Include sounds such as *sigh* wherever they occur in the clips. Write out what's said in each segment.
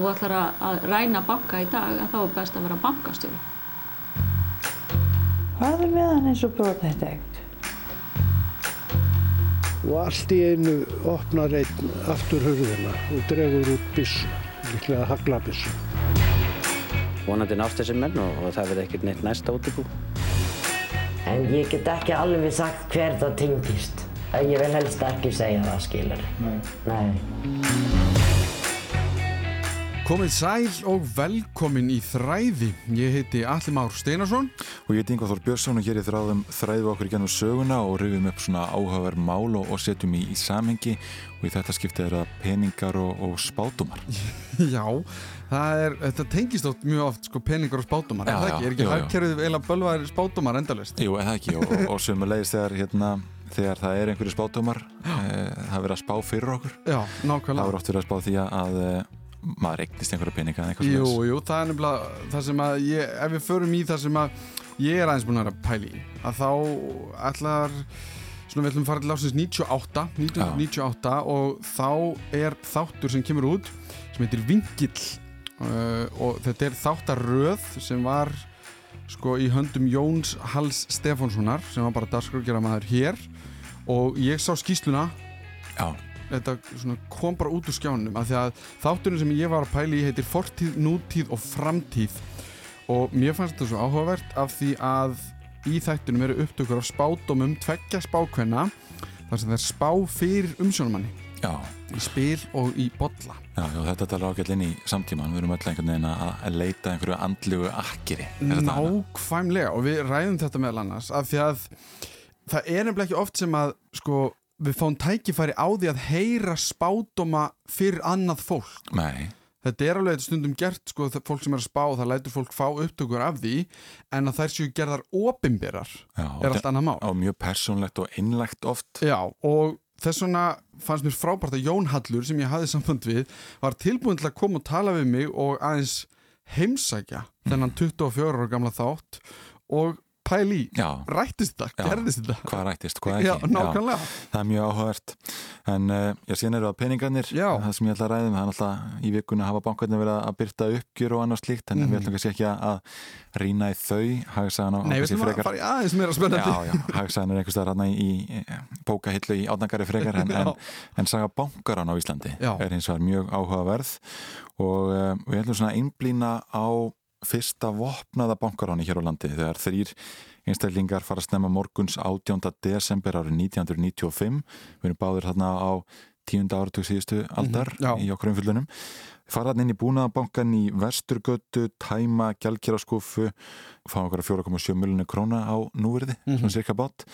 þú ætlar að ræna banka í dag að þá er best að vera bankastjóri. Hvað er með hann eins og brot þetta eitt? Og allt í einu opnar einn aftur hurðina og dregur út bissu, líklega haglabissu. Vonandi nást þessi menn og, og það verði ekkert neitt næsta útibú. En ég get ekki alveg sagt hver það tengist. En ég vil helst ekki segja það, skilur. Nei. Nei. Komið sæl og velkomin í Þræði. Ég heiti Alli Már Steinarsson. Og ég heiti Ingvar Þór Björnsson og hér í þráðum þræðum við okkur í gennum söguna og rauðum upp svona áhugaverð mál og, og setjum í, í samhengi og í þetta skiptið er það peningar og, og spátumar. *laughs* Já, það er, þetta tengist oft mjög oft sko peningar og spátumar, er það ekki? Er ekki hagkerfið eiginlega bölvaðir spátumar endalist? Jú, eða ekki og, og sömu leiðist þegar, hérna, þegar það er einhverju spátumar, e, það er verið að spá fyrir okkur. Já, Það nákvæmlega. er oft verið að spá því að e, maður eignist einhverja peninga Jú, jú, það er nefnilega það sem að ég, ef við förum í það sem að ég er aðeins búin að pæla í, að þá ætlar, svona við ætlum að fara til ásins 98, 1998 og þá er þáttur sem kemur út sem heitir Vingill uh, og þetta er þáttaröð sem var sko í höndum Jóns Hals Stefánssonar sem var bara dagskrárgjara maður hér og ég sá skýsluna Já, þetta svona kom bara út úr skjánum af því að þátturinn sem ég var að pæla í heitir fortíð, nútíð og framtíð. Og mér fannst þetta svo áhugavert af því að í þættunum eru upptökur af spátumum tveggja spákvenna þar sem það er spá fyrir umsjónumanni já, í spil og í bolla. Já, já þetta talar ágætt inn í samtíman, við erum öll einhvern veginn að, leita einhverju andlugu dagana. Nákvæmlega og við ræðum þetta meðal annars af því að það er nefnilega ekki oft sem að sko við fáum tækifæri á því að heyra spátuma fyrir annað fólk Nei, Þetta er alveg stundum gert, sko, fólk sem er að spá, það lætur fólk fá upptökur af því, en að þær séu gerðar opimberar er allt annað mál. og mjög persónlegt og innlegt oft. Já, og þess vegna fannst mér frábært að Jón Hallur, sem ég hafði samband við, var tilbúin til að koma og tala við mig og aðeins heimsækja þennan 24 ára gamla þátt og pæli í, Já, rættist þetta, gerðist þetta. hvað rættist, hvað ekki. Já, það er mjög áhugavert. En uh, já, síðan eru það peningarnir. Það sem ég ætla að ræðum, það er alltaf í vikunni hafa bankarnir verið að byrta uppgjur og annars slíkt en Mhm. við ætlum kannski ekki að rýna í þau. Hagsaðan á Nei, við ætlum að fara í aðeins meira spennandi. Hagsaðan er einhvers staðar hann í, í bókahillu í átnangari frekar en, *laughs* en, en saga bankaran á Íslandi er hins vegar mjög áhugaverð. Og uh, við ætlum svona að einblýna á fyrsta vopnaða bankaráni hér á landi þegar þrýr einstaklingar fara að snemma morguns 18. desember árið 1995 við erum báðir þarna á tíunda áratug síðustu aldar Mhm, já. í okkur umfyllunum fara hann inn í búnaðabankan í Vesturgötu, tæma gjaldkjæraskúfu fá okkur 4,7 miljonir króna á núverði, Mhm. svona cirka bát.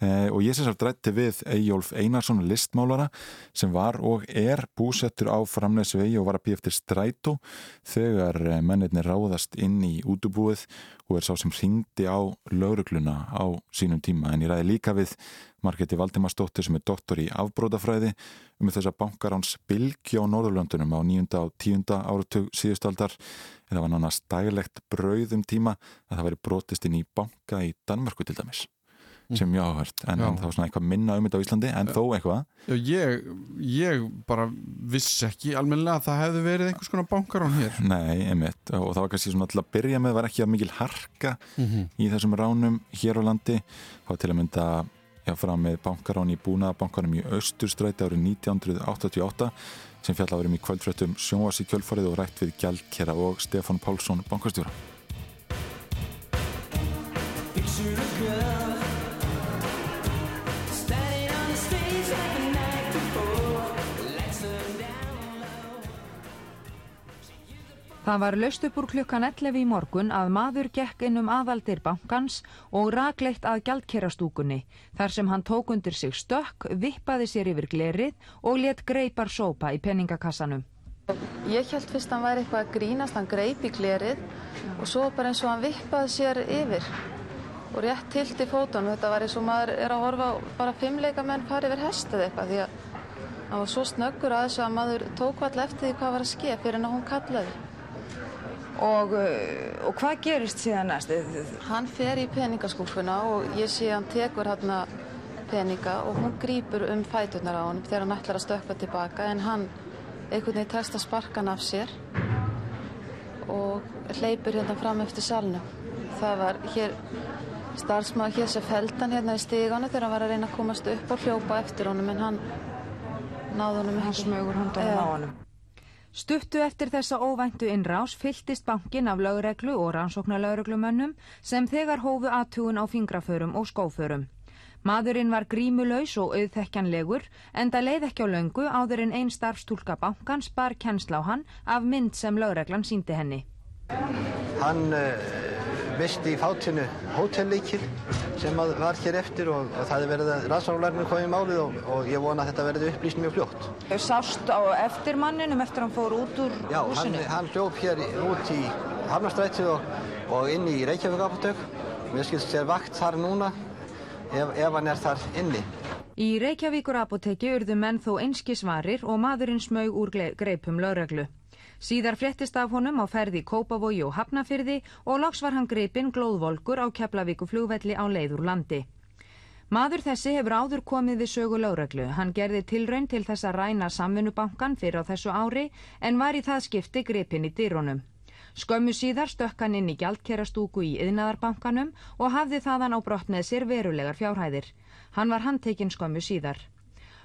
Eh, og ég sem sagt rætti við Eyjólf Einarsson listmálara sem var og er búsettur á framleysvegi og var að býja eftir strætó þegar eh, mennirnir ráðast inn í útubúið og er sá sem ringdi á laurugluna á sínum tíma. En ég ræði líka við Margeti Valdimarsdóttir sem er doktor í afbrótafræði um þess að bankaráns bylgja á Norðurlöndunum á nýjunda og tíunda áratug síðustaldar það var nánast daglegt brauð um tíma að það væri brotist inn í banka í Danmörku til dæmis sem er mjög áhört. En, en það var svona eitthvað minna um þetta á Íslandi en þó eitthvað. Ég, ég bara vissi ekki almennilega að það hefði verið einhvers konar bankarán hér. *laughs* Nei, einmitt, og það var kannski svona til að byrja með var ekki að mikil harka í þessum ránum hér á landi. Þá til að mynda já, fram með bankarán í búnaðabankanum í Östurstræti árið 1988 sem fjallafurum í kvöldfréttum sjónvasi kjölfarið og rætt við Gjaldkera og Stefán Pálsson bankastjóra Það var löst upp úr klukkan 11 í morgun að maður gekk inn um aðaldir bankans og rakleitt að gjaldkerastúkunni þar sem hann tók undir sig stökk, vippaði sér yfir glerið og let greipar sópa í penningakassanum. Ég held fyrst að hann væri eitthvað að grínast, hann greip í glerið og svo bara eins og hann vippaði sér yfir og rétt tilt í fótunum. Þetta var eins og maður er að horfa bara fimmleika menn fara yfir hest eða eitthvað því að hann var svo snöggur að þessu að maður tók all eftir því hvað var að ske fyrir en að hún kallaði. Og, uh, og hvað gerist síðan næst? Hann fer í peningaskúfuna og ég sé hann tekur hérna peninga og hún grýpur um fæturnar á honum þegar hann ætlar að stökkva tilbaka en hann einhvern veginn tekst að sparka hann af sér og hleypur hérna fram eftir salnum. Það var hér starfsmaður hér sem feldan hérna í stíganu þegar hann var að reyna að komast upp og hljópa eftir honum en hann náði honum. Hann smögur hundunum á honum. Stuttu eftir þessa óvæntu innrás fylltist bankin af lögreglu og rannsóknarlaureglumönnum sem þegar hófu aðtugun á fingraförum og skóförum. Maðurinn var grímulaus og auðþekkjanlegur en það leið ekki á löngu áður en einn starfstúlka bankans bar kennsla á hann af mynd sem lögreglan síndi henni. Hann uh, misti í fátinu hótelleikil sem var hér eftir og, og það er verið að rannsóknarlærinu komið í málið og, og ég vona að þetta verði upplýst mjög fljótt. Sást á eftir manninum eftir hann fór út úr Já, húsinu? Já, hann, hann hljóf hér út í Hafnarstræti og, og inn í Reykjavík apotek. Mér skilst sér vakt þar núna ef, ef hann er þar inni. Í Reykjavíkur apoteki urðu menn þó einski svarir og maðurinn smög úr greipum lögreglu. Síðar fréttist af honum á ferði Kópavogi og Hafnafyrði og loks var hann greipinn glóðvolkur á Keflavíku flugvelli á leiður landi. Maður þessi hefur áður komið við sögu lögreglu. Hann gerði tilraun til þess að ræna samfunnubankan fyrir á þessu ári en var í það skipti greipinn í dýrónum. Skömmu síðar stökk hann inn í gjaldkerastúku í yðnaðarbankanum og hafði þaðan á brott með sér verulegar fjárhæðir. Hann var handtekinn skömmu síðar.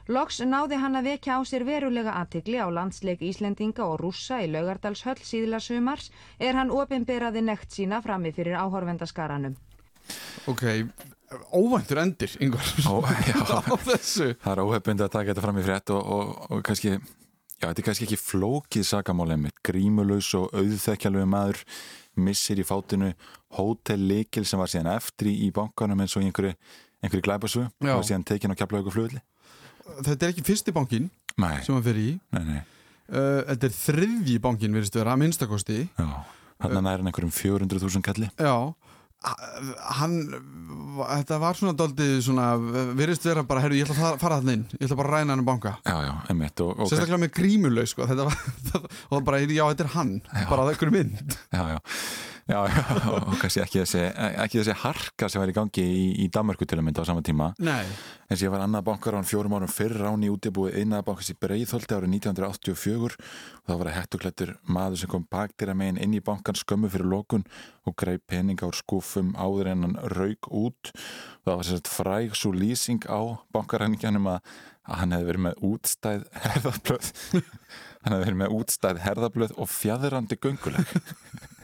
Loks náði hann að vekja á sér verulega aðtikli á landsleik Íslendinga og rússa í Laugardalshöll síðla sumars er hann ofinberaði nekt sína frammi fyrir áhorvendaskaranum. Ok, óvæntur endir, yngvar, *laughs* á þessu. Það er óhefbund að taka þetta fram í frétt og, og, og kannski, já, þetta er kannski ekki flókið sakamálið mitt, grímulaus og auðþekkjalögu maður missir í fátinu hótellikil sem var síðan eftir í bankanum eins og einhverju, einhverju glæpasu og var síðan tekin á kjapla ykkur flugli. Þetta er ekki fyrsti bankin nei. sem hann fyrir í. Nei, nei. Uh, þetta er þriðji bankin, verðist vera, að minnstakosti. Já, hann uh, er einhverjum 400.000 kalli. Já, hann, þetta var svona doldið svona, verðist vera bara, herru, ég ætla að fara þarna inn, ég ætla bara að ræna hann um banka. Já, já, einmitt. Og, og Sérstaklega með grímuleg, sko, þetta var, *laughs* og bara, já, þetta er hann, já. bara það ykkur mynd. Já, já. Já, og kannski ekki þessi, ekki þessi harka sem var í gangi í, í Danmarku til að mynda á sama tíma. Nei. En ég var annað bankar á hann fjórum árum fyrr án í útibúið einaða bankars í Breiðholti árið 1984 og það var að hættuklættur maður sem kom bakdýra megin inn í bankan skömmu fyrir lokun og greið peninga úr skúfum áður en hann raug út og það var sérst fræg svo lýsing á bankaræningjanum að, að hann hefði verið með útstæð herðablöð *laughs* hann hefði verið með útstæð herðablöð og fjæðurandi gönguleg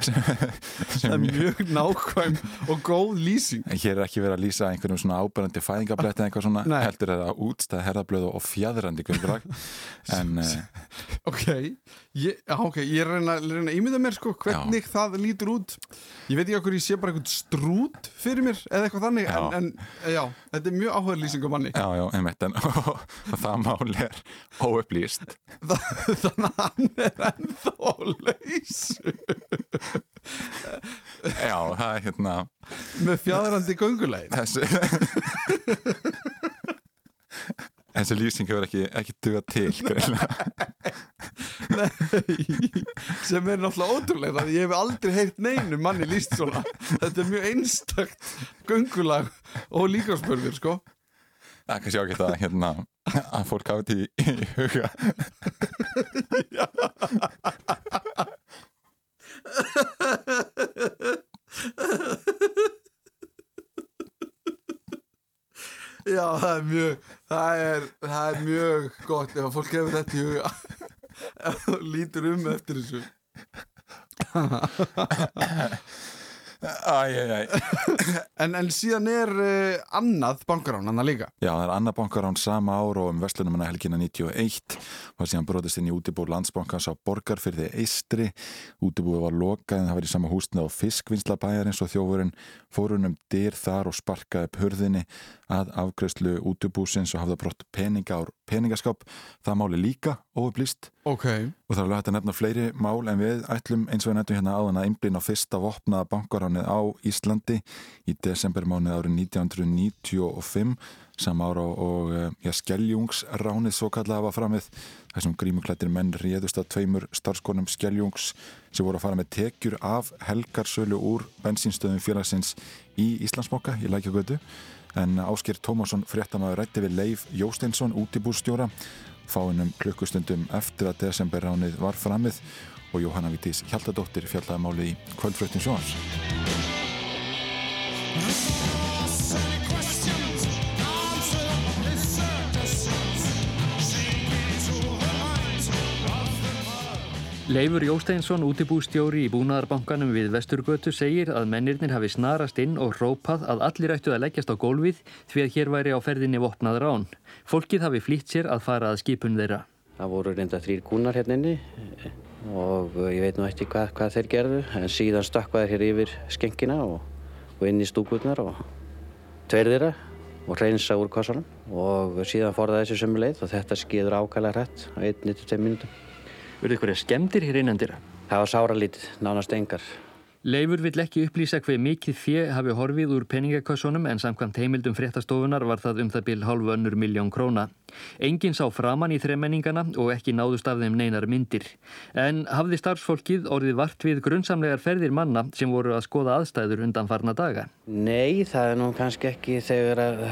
*laughs* það er mjög nákvæm og góð lýsing hér er ekki verið að lýsa einhverjum svona ábærandi fæðingabletti eða eitthvað svona Nei. heldur það að útstæða herðablöð og fjæðrandi göngulag *laughs* en uh, ok, ég, ok, ég er að reyna að ímynda mér sko hvernig já. það lítur út ég veit ekki okkur ég sé bara eitthvað strút fyrir mér eða eitthvað þannig já. En, en já, þetta er mjög áhugaður lýsing á manni já, já, einmitt en og, *laughs* og það máli er óupplýst þannig að hann er ennþá á leysu *laughs* Já, það er hérna Með fjæðrandi göngulegin Þessi *laughs* Þessi lýsing hefur ekki, ekki duga til *laughs* Nei sem er náttúrulega ótrúlega ég hef aldrei heyrt neinu manni lýst svona. Þetta er mjög einstakt göngulag og líkaspörður sko. Það er kannski ágætt að hérna að fólk hafi þetta í, í huga. Já *laughs* Já, það er mjög það er, það er mjög gott ef fólk hefur þetta í huga. *laughs* Ef þú lítur um eftir þessu *laughs* Æj, æj, æj en, en síðan er uh, annað bankarán annað líka. Já, það er annað bankarán sama ár og um Vestlunum helgina 91 og síðan brotist inn í útibú landsbankans á Borgarfyrði Eistri útibúið var lokað en það var í sama húsnið á fiskvinnslabæjarins og þjófurinn fórunum dyr þar og sparkaði upp hurðinni að afgreðslu útibúsins og hafða brott peninga ár peningaskáp. Það máli líka óupplýst okay. og það er alveg hægt að nefna fleiri mál en við ætlum eins og við nefnum hérna áðan að einblýna á fyrsta vopnaða bankaránið á Íslandi í desembermánuð árið 1995 sam ára og ja, skelljungsránið svo kallaða var framið þessum grímuklættir menn réðust að tveimur starfskonum skelljungs sem voru að fara með tekjur af helgarsölu úr bensinstöðum félagsins í Íslandsmokka í Lækjagötu en Ásker Tómasson fréttamaður rætti við Leif Jósteinsson útibúrstjóra fáinum klukkustundum eftir að desemberránið var framið og Jóhanna Vítís Hjaltadóttir fjallaði máli í kvöldfröttin Leifur Jósteinsson, útibústjóri í Búnaðarbankanum við Vesturgötu, segir að mennirnir hafi snarast inn og rópað að allir ættu að leggjast á gólfið því að hér væri á ferðinni vopnaður án. Fólkið hafi flýtt sér að fara að skipun þeirra. Það voru reynda þrýr kúnar hérna inni og ég veit nú ekki hvað, hvað þeir gerðu en síðan stökkvaði hér yfir skengina og, og inn í stúkurnar og tveir þeirra og reynsa úr kassanum og síðan fór það þessi sömu leið og þetta skýður ákvæmlega hrætt á 1-2 mínutum. Verður ykkur skemmtir hér innandyra? Það var sáralítið, nánast engar. Leifur vill ekki upplýsa hver mikið fjö hafi horfið úr peningakassunum en samkvæmt heimildum fréttastofunar var það um það bil halvu önnur miljón króna. Engin sá framann í þremmenningana og ekki náðust af þeim neinar myndir. En hafði starfsfólkið orðið vart við grunnsamlegar ferðir manna sem voru að skoða aðstæður undan farna daga? Nei, það er nú kannski ekki þegar að,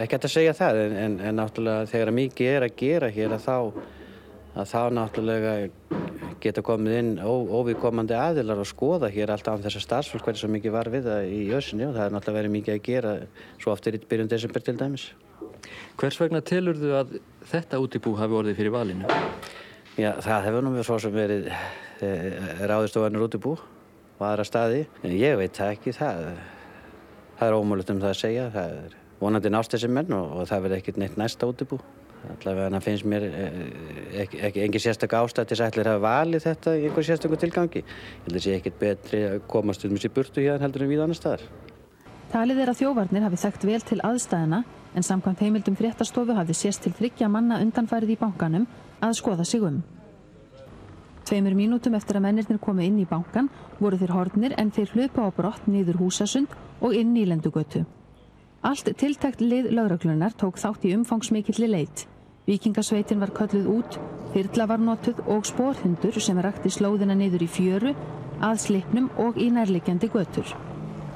ekki að segja það en, en, en náttúrulega þegar mikið er að gera hér að þá að þá náttúrulega geta komið inn óvíkomandi aðilar og skoða hér alltaf án þess að starfsfólk hvernig svo mikið var við það í össinni og það er náttúrulega verið mikið að gera svo oft er í byrjun desember til dæmis. Hvers vegna telur þú að þetta útibú hafi orðið fyrir valinu? Já, það hefur nú svo sem verið e, ráðist á annur útibú og aðra staði, en ég veit það ekki, það, það er ómölut um það að segja, það er vonandi nást þessi menn og, og það verður ekkert neitt næsta útibú allavega finnst mér ekki, ekki engin sérstak til þess að valið þetta í einhver sérstakku tilgangi. Ég held að það sé ekkert betri að komast um þessi burtu hérna heldur en við annar staðar. Talið er að þjóvarnir hafi þekkt vel til aðstæðina en samkvæmt heimildum fréttastofu hafi sést til þryggja manna undanfærið í bankanum að skoða sig um. Tveimur mínútum eftir að mennirnir komi inn í bankan voru þeir hornir en þeir hlaupa á brott niður húsasund og inn í lendugötu. Allt tiltækt lið lauraglunar tók þátt í umfangsmikilli leit. Vikingasveitin var kölluð út, þyrla var notuð og spórhundur sem rakti slóðina niður í fjöru, að slipnum og í nærlegjandi götur.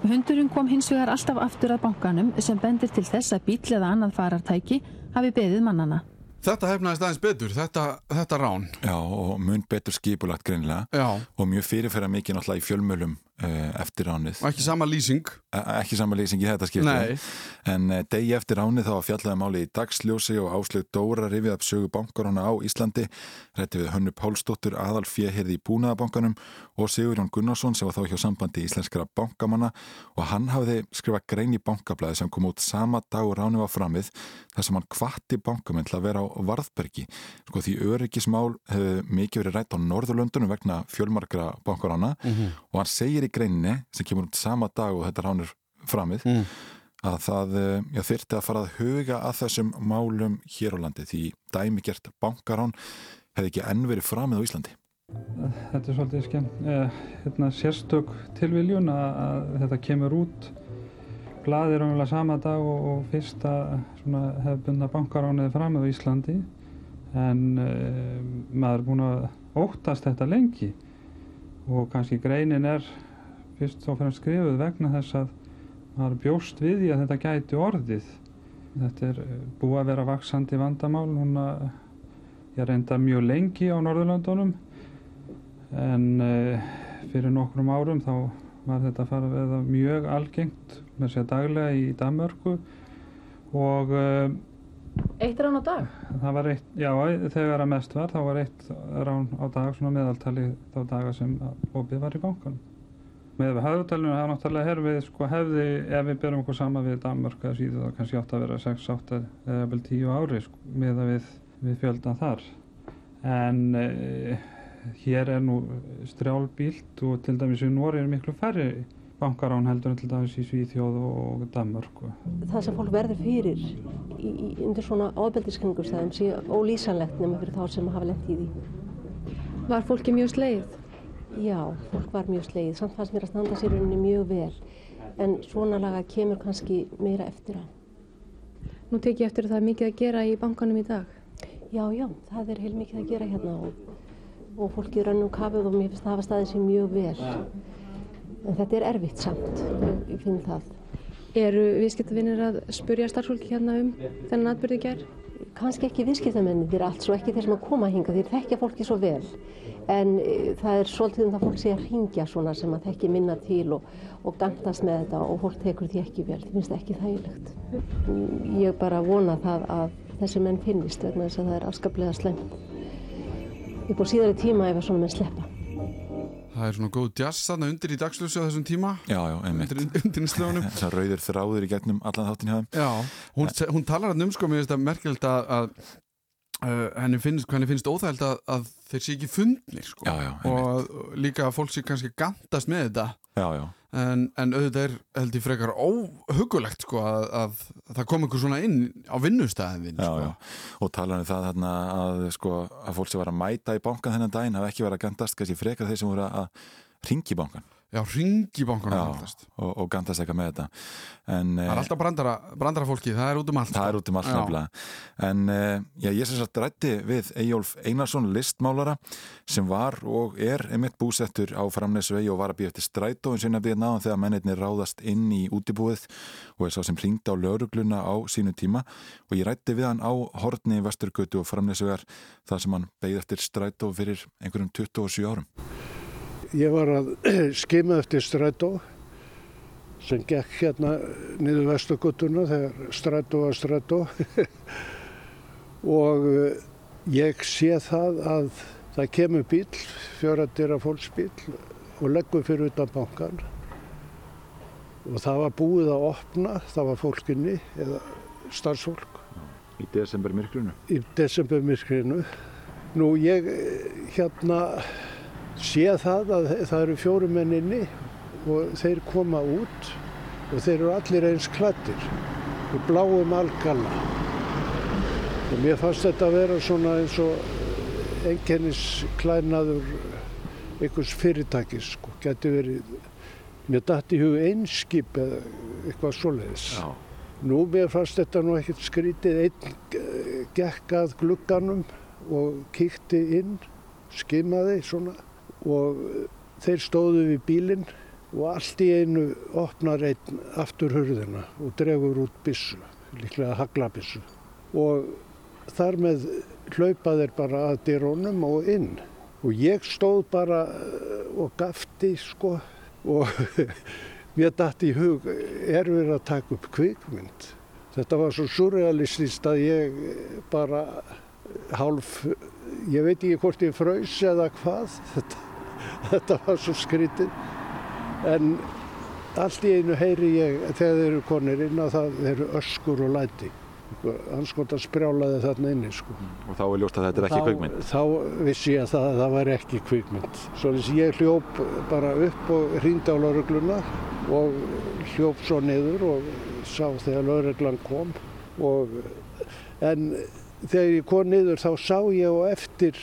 Hundurinn kom hins vegar alltaf aftur að bankanum sem bendir til þess að bíl eða annað farartæki hafi beðið mannana. Þetta hefnaðist aðeins betur, þetta, þetta rán. Já, og mun betur skipulagt greinlega Já. og mjög fyrirferða mikið náttúrulega í fjölmölum eftir ránið. Og ekki sama lýsing. E ekki sama lýsing í þetta skipti. Nei. En uh, degi eftir ránið þá fjallaði máli í dagsljósi og áslög Dóra rifið upp sögu bankarona á Íslandi, rétti við Hönnu Pálsdóttur aðal fjöhirði í Búnaðabankanum og Sigurjón Gunnarsson sem var þá hjá sambandi íslenskara bankamanna og hann hafiði skrifað grein í bankablaði sem kom út sama dag og ránið var framið þar sem hann kvatti bankamenn til að vera á Varðbergi. Sko því öryggismál hefur mikið verið rætt á Norðurlöndunum vegna fjölmarkra bankarana mm -hmm. og hann segir í greinni sem kemur út sama dag og þetta ránir framið mm. að það já, þyrti að fara að huga að þessum málum hér á landi því dæmigert bankarán hefði ekki enn verið framið á Íslandi. Þetta er svolítið skemmt, eh, hérna, sérstök tilviljun að, að þetta kemur út bladir umvel sama dag og, og fyrsta hefðbundna bankaránið framið á Íslandi en eh, maður er búin að óttast þetta lengi og kannski greinin er fyrst og fremst skrifuð vegna þess að maður bjóst við því að þetta gæti orðið. Þetta er búið að vera vaksandi vandamál núna ég reynda mjög lengi á Norðurlandunum en uh, fyrir nokkrum árum þá var þetta farið að veða mjög algengt með sér daglega í Danmörku og uh, Eitt rán á dag? Eitt, já þegar að mest var þá var eitt rán á dag svona meðaltali þá daga sem opið var í bankanum. Með höfðutalunum það er náttúrulega herfið sko hefði ef við berum okkur sama við Danmörk eða síðu þá kannski átt að vera 6, 8 eða vel 10 ári sko með að við, við fjöldan þar. En eh, hér er nú strjálbílt og til dæmis í Nóri er miklu færri bankarán heldur en til dæmis í Svíþjóð og Danmörku. Það sem fólk verður fyrir í, í, undir svona ábeldiskrengustæðum sé ólýsanlegt nema fyrir þá sem hafa lett í því. Var fólki mjög sleið? Já, fólk var mjög sleið. Samt fannst mér að standa sér unni mjög vel. En svona laga kemur kannski meira eftir á. Nú tek ég eftir að það er mikið að gera í bankanum í dag. Já, já, það er heil mikið að gera hérna og, og fólki rönnum kafið og mér finnst það hafa staðið sér mjög vel. En þetta er erfitt samt, ég finn það. Eru viðskiptavinnir að spurja starfsfólki hérna um þennan atbyrði gerð? Kannski ekki viðskiptamennir allt svo ekki þeir sem að koma hinga, þeir þekkja fólki svo vel en e, það er svolítið um það fólk sé að ringja svona sem að þekki minna til og, og gandast með þetta og fólk tekur því ekki vel, því finnst það ekki þægilegt. Ég bara vona það að þessi menn finnist vegna þess að það er afskaplega slemt. Ég búið síðar í tíma ef að svona menn sleppa. Það er svona góð jazz þarna undir í dagslösu á þessum tíma. Já, já, einmitt. Undir, undir í slöfunum Það rauður þráður í gegnum allan þáttin hjá þeim. Já, hún, hún talar hann um sko mér finnst það merkjöld að, að uh, henni finnst, finnst óþægild að, að þeir sé ekki fundnir sko. Já, já, og líka að fólk sé kannski gandast með þetta Já, já. En, en auðvitað er held ég frekar óhugulegt sko að, að, að það kom einhver svona inn á vinnustæðin sko. og talan um það þarna, að, sko, að fólk sem var að mæta í bankan þennan daginn hafa ekki verið að gandast kannski frekar þeir sem voru að ringi bankan Já, ringi bankan og, og gandast eitthvað með þetta. En, Það er alltaf brandara, brandara fólki, það er út um allt Það er út um allt nefnilega. En já, ég sem sagt rætti við Eyjólf Einarsson listmálara sem var og er einmitt búsettur á framnesvegi og var að býja eftir strætó en sinna býja náðan þegar mennirni ráðast inn í útibúið og er sá sem ringdi á laurugluna á sínu tíma. Og ég rætti við hann á hortni Vesturgötu og framnesvegar þar sem hann beigði eftir strætó fyrir einhverjum 27 árum Ég var að *clears throat* skima eftir strætó sem gekk hérna niður vestugutuna þegar strætó var strætó *laughs* og ég sé það að það kemur bíl, fjóradýra fólksbíl og leggur fyrir utan bankan og það var búið að opna, það var fólkinni eða starfsfólk. Í desembermyrkrinu? Í desembermyrkrinu. Nú ég hérna sé það að það eru fjórum menn inni og þeir koma út og þeir eru allir eins klættir og bláum algalla og mér fannst þetta að vera svona eins og enkennis klænaður einhvers fyrirtækis sko, geti verið mér dætti í hug einskip eða eitthvað svoleiðis. Já. nú mér fannst þetta nú ekkert skrítið einn gekk að glugganum og kíkti inn skimaði svona og þeir stóðu við bílinn og allt í einu opnar einn aftur hurðina og dregur út bissu, líklega haglabissu og þar með hlaupa þeir bara að dyrónum og inn. Og ég stóð bara og gafti sko og *laughs* mér dætti í hug er við að taka upp kvikmynd? Þetta var svo surrealistist að ég bara hálf ég veit ekki hvort ég fröys eða hvað *laughs* þetta *laughs* þetta var svo skrítið en allt í einu heyri ég þegar þeir eru konir inn að það eru öskur og læti. Hans skont að sprjálaði þarna inni sko. og þá er ljóst að þetta er ekki þá, kvikmynd. þá vissi ég að það, það var ekki kvikmynd. Svo þess að ég hljóp bara upp og hringdi á laurugluna og hljóp svo niður og sá þegar lauruglan kom. Og en þegar ég kom niður þá sá ég og eftir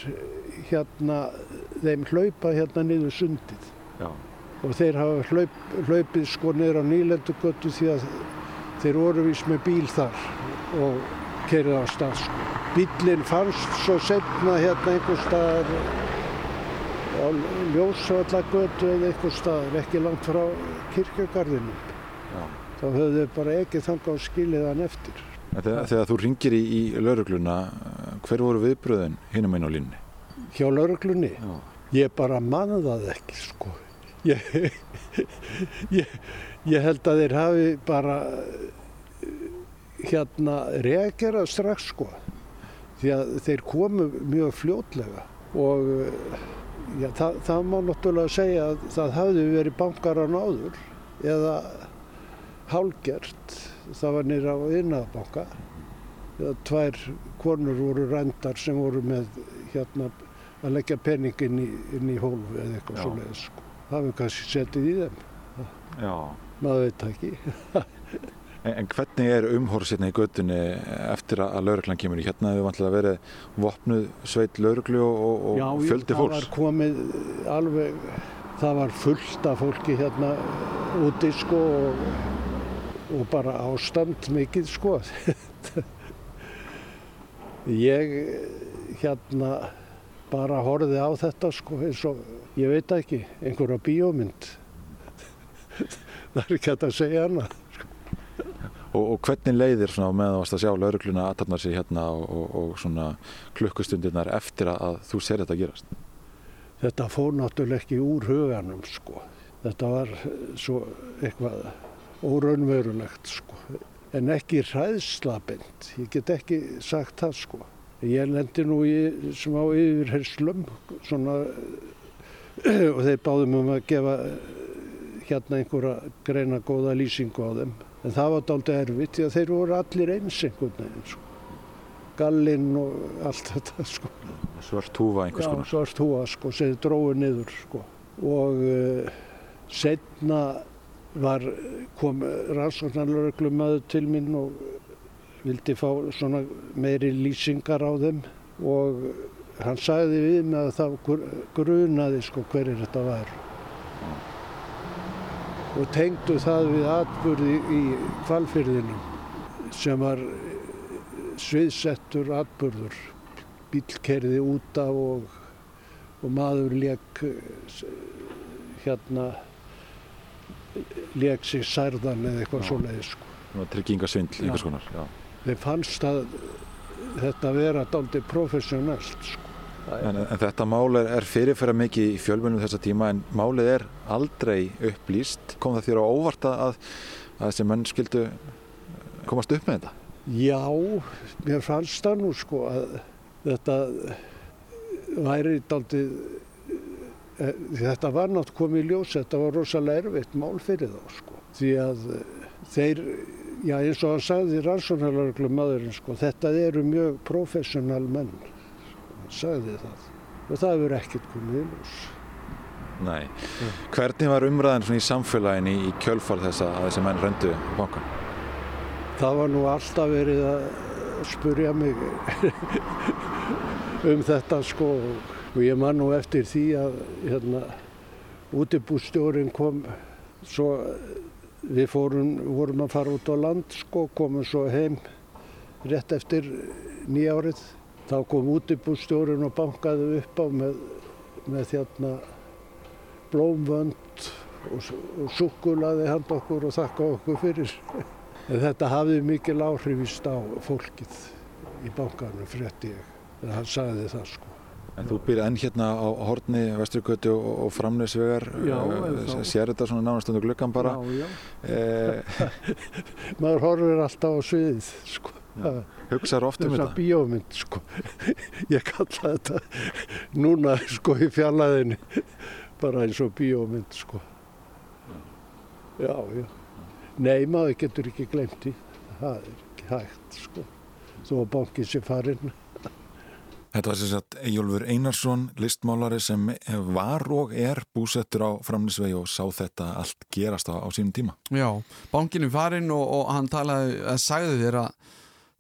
hérna þeim hlaupa hérna niður sundið Já. og þeir hafa hlaup, hlaupið sko niður á nýlendugötu því að þeir voru vís með bíl þar og kerið á stað sko. Bílinn fannst svo setna hérna einhver staðar á ljósvallagötu eða einhver staðar ekki langt frá kirkjögarðinu. Þá höfðu þau bara ekki þangað á skilið hann eftir. Þegar, þegar þú ringir í, í laurugluna, hver voru viðbröðin hinum einn á línni? Hjá lauruglunni? Já. Ég bara mann það ekki sko. Ég, *laughs* ég, ég held að þeir hafi bara hérna reagerað strax sko. Því að þeir komu mjög fljótlega og já, það, það má náttúrulega segja að það hafði verið bankar á náður eða hálgert. Það var nýra á innaðbanka. Tvær konur voru rændar sem voru með hérna að leggja penning inn í, inn í hólf eða eitthvað svoleiðis sko. Það hefur kannski setið í þeim. Já. Maður veit ekki. *laughs* en, en hvernig er umhórsirna í göttunni eftir að lauruglan kemur í? Hérna hefur vantilega verið vopnuð sveit lauruglu og, og Já, fjöldi Já, fólks. það var komið alveg, það var fullt af fólki hérna úti sko og, og bara ástand mikið sko. *laughs* Ég hérna bara horfið á þetta sko eins og, ég veit ekki, einhverja bíómynd. *laughs* það er ekki hægt að segja hana. Og, og hvernig leiðir svona meðan þú varst að sjá laurugluna aðtarnar sig hérna og, og, og svona klukkustundirnar eftir að, að þú ser þetta gerast? Þetta fór náttúrulega ekki úr huganum sko. Þetta var svo eitthvað óraunverulegt sko. En ekki hræðslabind. Ég get ekki sagt það sko. Ég lendi nú í smá yfirherslum svona og þeir báðum um að gefa hérna einhverja greina góða lýsingu á þeim. En það var dálta erfitt því að þeir voru allir eins einhvern veginn sko. Gallinn og allt þetta sko. Svart húfa einhvers konar? Já, svart húfa sko, sem dróði niður sko. Og uh, setna var, kom rannsóknarlörglum til mín og vildi fá svona meiri lýsingar á þeim og hann sagði við mig að það grunaði sko hverjir þetta var og tengdu það við atburði í kvalfyrðinum sem var sviðsettur atburður bílkerði út af og, og maður leik hérna leik sig særðan eða eitthvað svoleiði sko. Tryggingasvindl einhvers konar, já. Þeir fannst að þetta vera dálítið professionellt sko. En, en þetta mál er, er fyrirferða mikið í fjölmunum þessa tíma en málið er aldrei upplýst. Kom það þér á óvarta að, að þessi menn skildu komast upp með þetta? Já, mér fannst það nú sko að þetta væri dálítið, þetta var nátt komið í ljós, þetta var rosalega erfitt mál fyrir þá sko. Því að þeir, já eins og hann sagði rannsóknarlörglum maðurinn sko, þetta eru mjög professional menn sagði það og það hefur ekkert komið í ljós. Nei. Hvernig var umræðan svona í samfélagin í, kjölfar þess að þessi menn röndu bankan? Það var nú alltaf verið að spurja mig um þetta sko og ég man nú eftir því að hérna útibústjórin kom svo við fórum, vorum að fara út á land sko, komum svo heim rétt eftir nýjárið þá kom útibústjórin og bankaði upp á með, með þérna blómvönd og, og sukkulaði hand okkur og þakka okkur fyrir. *laughs* En þetta hafði mikil áhrifist á fólkið í bankanum, frétti ég. En hann sagði það sko. En þú byrði enn hérna á horni Vestrikvötu og, og framleysvegar, sér þetta svona nánastundu glöggan bara? Já, já. Eh. *laughs* Maður horfir alltaf á sviðið sko. Hugsaður oft um þetta? Þessar bíómynd sko. *laughs* Ég kalla þetta núna sko í fjallaðinni bara eins og bíómynd sko. Já, já. Nei, maður getur ekki glemt því. Það er ekki hægt sko. Þó að bankið sé farinn. Þetta var sem sagt Ejólfur Einarsson, listmálari sem var og er búsettur á framlýsvegi og sá þetta allt gerast á, á sínum tíma. Já, bankinu farinn og, og hann talaði, að sagði þér að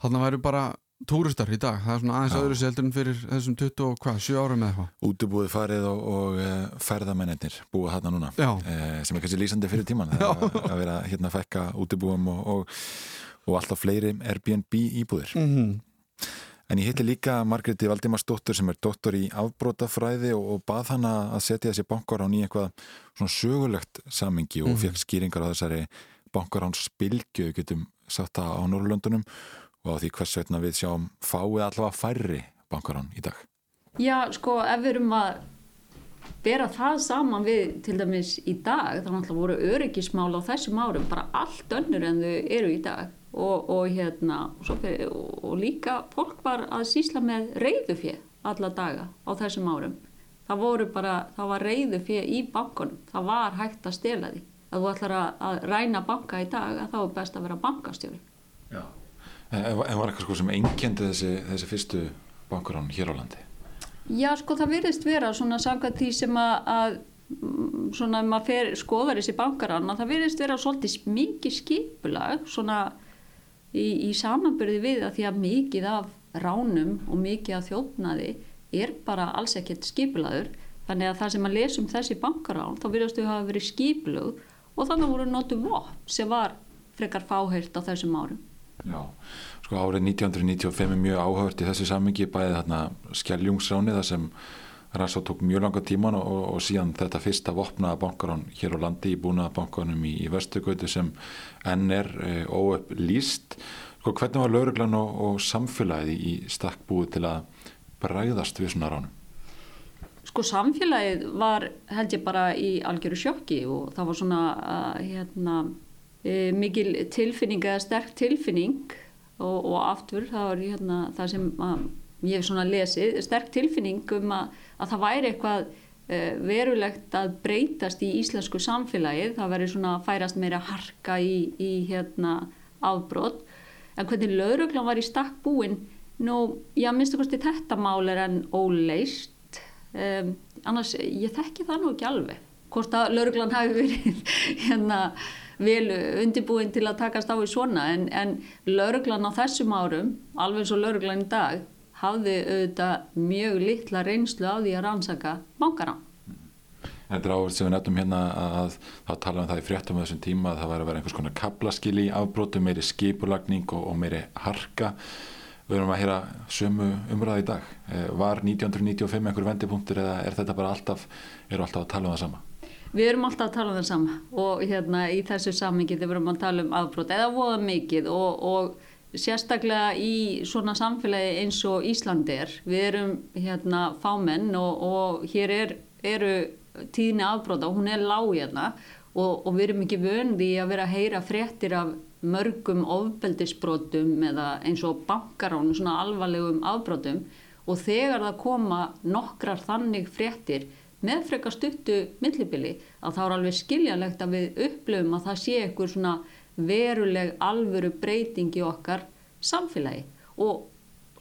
þarna væri bara túristar í dag. Það er svona aðeins öðru seldur en fyrir þessum 20 og hvað, 7 árum eða hvað. Útubúið farið og, og e, ferðamennir búið þarna núna e, sem er kannski lýsandi fyrir tíman að, að vera hérna að fekka útubúum og, og, og alltaf fleiri Airbnb íbúðir. Mm -hmm. En ég hitti líka Margréti Valdimarsdóttur sem er doktor í afbrótafræði og, og bað hana að setja þessi bankarán í eitthvað svona sögulegt samingi og mm. fekk skýringar á þessari bankarán spilgju, getum sagt það á Norrlöndunum og á því hvers veitna við sjáum fáið allavega færri bankarán í dag. Já, sko, ef við erum að bera það saman við til dæmis í dag, þá náttúrulega voru öryggismál á þessum árum bara allt önnur en þau eru í dag. Og, og, hérna, fyrir, og líka fólk var að sísla með reyðufér alla daga á þessum árum. Það voru bara, það var reyðufér í bankunum, það var hægt að stela því. Að þú ætlar að, að ræna banka í dag, þá er best að vera bankastjóri. Já, en var eitthvað sko sem einkendi þessi, þessi fyrstu bankurán hér á landi? Já, sko það virðist vera svona samkvæmt því sem að, að svona ef maður fer, skoðar þessi bankarán, að það virðist vera svolítið mikið skipulag, svona í, í samanbyrði við að því að mikið af ránum og mikið af þjófnaði er bara alls ekkert skipulaður þannig að það sem að lesa um þessi bankarán þá virðast þau hafa verið skipulög og þannig voru notu vopn sem var frekar fáheirt á þessum árum. Já, sko árið 1995 er mjög áhört í þessu sammingi bæði þarna skjæljungsráni þar sem Rasso tók mjög langa tíman og, og síðan þetta fyrsta vopnaða bankarán hér á landi í búnaða bankanum í, í Vesturgötu sem enn er e, óöpp líst. Sko, hvernig var lauruglan og, og samfélagið í stakk búið til að bræðast við svona ránum? Sko samfélagið var held ég bara í algjöru sjokki og það var svona hérna, e, mikil tilfinning eða sterk tilfinning og, og aftur það var hérna, það sem að, ég hef svona lesið, sterk tilfinning um að að það væri eitthvað uh, verulegt að breytast í íslensku samfélagið, það væri svona að færast meira harka í, í hérna afbrott, en hvernig lauruglan var í stakk búin, nú, já, minnstu kosti þetta mál er enn óleist, um, annars ég þekki það nú ekki alveg, hvort að lauruglan hafi verið *laughs* hérna vel undirbúin til að takast á í svona, en, en lauruglan á þessum árum, alveg svo lauruglan í dag, hafði auðvitað mjög litla reynslu á því að rannsaka bankarán. Þetta er áherslu sem við nefnum hérna að þá tala um það í fréttum á þessum tíma að það væri að vera einhvers konar kaplaskil í afbrótu, meiri skipulagning og, og meiri harka. Við erum að heyra sömu umræði í dag. Eh, var 1995 einhver vendipunktur eða er þetta bara alltaf, eru alltaf að tala um það sama? Við erum alltaf að tala um það sama og hérna í þessu samingi þegar við erum að tala um afbrót eða voða mikið og, og sérstaklega í svona samfélagi eins og Íslandi er. Við erum hérna fámenn og, og hér er, eru tíðni afbróta og hún er lág hérna og, og við erum ekki vöndi að vera að heyra fréttir af mörgum ofbeldisbrótum eða eins og bankaránu, svona alvarlegum afbrótum og þegar það koma nokkrar þannig fréttir með frekar stuttu millibili að þá er alveg skiljanlegt að við upplöfum að það sé einhver svona veruleg alvöru breyting í okkar samfélagi. Og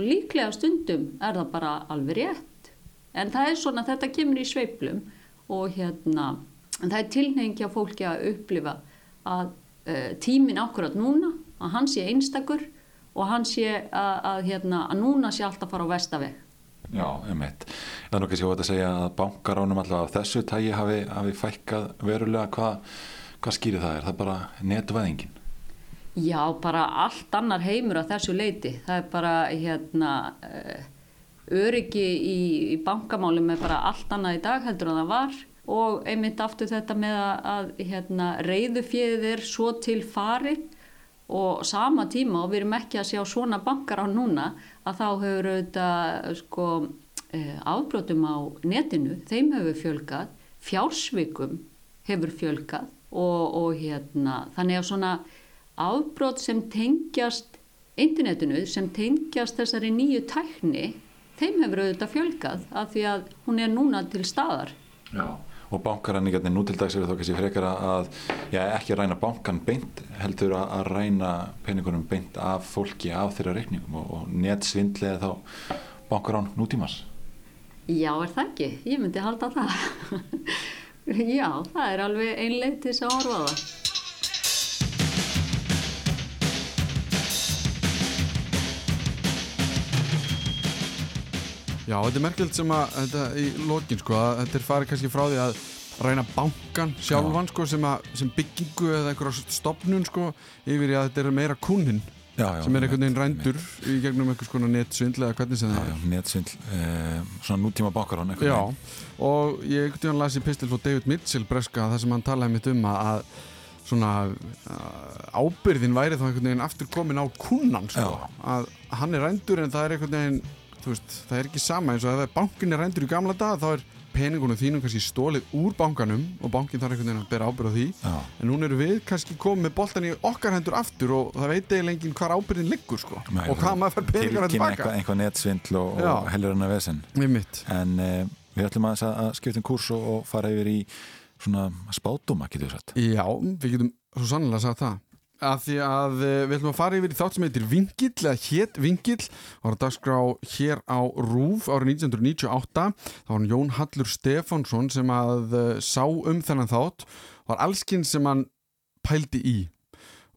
líklega stundum er það bara alveg rétt. En það er svona þetta kemur í sveiplum og hérna það er tilnefingja fólki að upplifa að uh, tímin ákvörðat núna að hann sé einstakur og hann sé að, að, hérna, að núna sé allt að fara á vestaveg Já, einmitt. Það er nokkið sér að segja að bankaránum alltaf af þessu tægi hafi, hafi fækkað verulega. Hvað Hvað skýrir það? Er það bara netvæðingin? Já, bara allt annar heimur á þessu leiti. Það er bara hérna, uh, öryggi í, í bankamálum er bara allt annað í dag heldur en það var og einmitt aftur þetta með að hérna, reyðufjöðið er svo til fari og sama tíma og við erum ekki að sjá svona bankar á núna að þá hefur auðvitað sko, uh, afbrotum á netinu, þeim hefur fjölgat, fjársvikum hefur fjölgat og, og hérna þannig að svona afbrót sem tengjast internetinu sem tengjast þessari nýju tækni þeim hefur auðvitað fjölgað af því að hún er núna til staðar. Já og bankaræningarnir nú til dags er þá kannski frekar að já, ekki ræna bankan beint heldur að, að ræna peningunum beint af fólki af þeirra reikningum og, og netsvindlega þá bankarán nútímas Já, er það ekki? Ég myndi halda það *laughs* *laughs* Já, það er alveg einlega til þess að orfa það. Já, þetta er merkjöld sem að, þetta í lokin sko, að þetta er farið kannski frá því að ræna bankan sjálfan sko, sem, að, sem byggingu eða einhverja stopnun sko, yfir í að þetta er meira kunin já, já, sem er einhvern veginn rændur í gegnum einhvers konar netsvindl eða hvernig sem það er. Netsvindl, eh, svona nútíma Já, og ég ekkert í hann lasi pistil frá David Mitchell breska þar sem hann talaði mitt um að svona ábyrðin væri þá einhvern veginn aftur komin á kunnan sko, að hann er rændur en það er einhvern veginn veist, það er ekki sama eins og ef bankin er rændur í gamla dag þá er peningunum þínum kannski stólið úr bankanum og bankin þarf einhvern veginn að bera ábyrð á því. Já. en núna eru við kannski komið með boltan í okkar hendur aftur og það veit eiginlega enginn hvar ábyrðin liggur sko. Nei, og hvað maður fær peningarna tilbaka Tilkynna eitthvað netsvindl og, og hellur hann að vesen en uh, við ætlum að, að skipta um kurs og, og fara yfir í svona spátuma, getur við sagt. Já, við getum svo sannlega að sagða það að því að eh, við ætlum að fara yfir í þátt sem heitir Vingill eða hétt Vingill. Var að dagskrá hér á Rúf árið 1998 þá var Jón Hallur Stefánsson sem að uh, sá um þennan þátt. Var allskinn sem hann pældi í.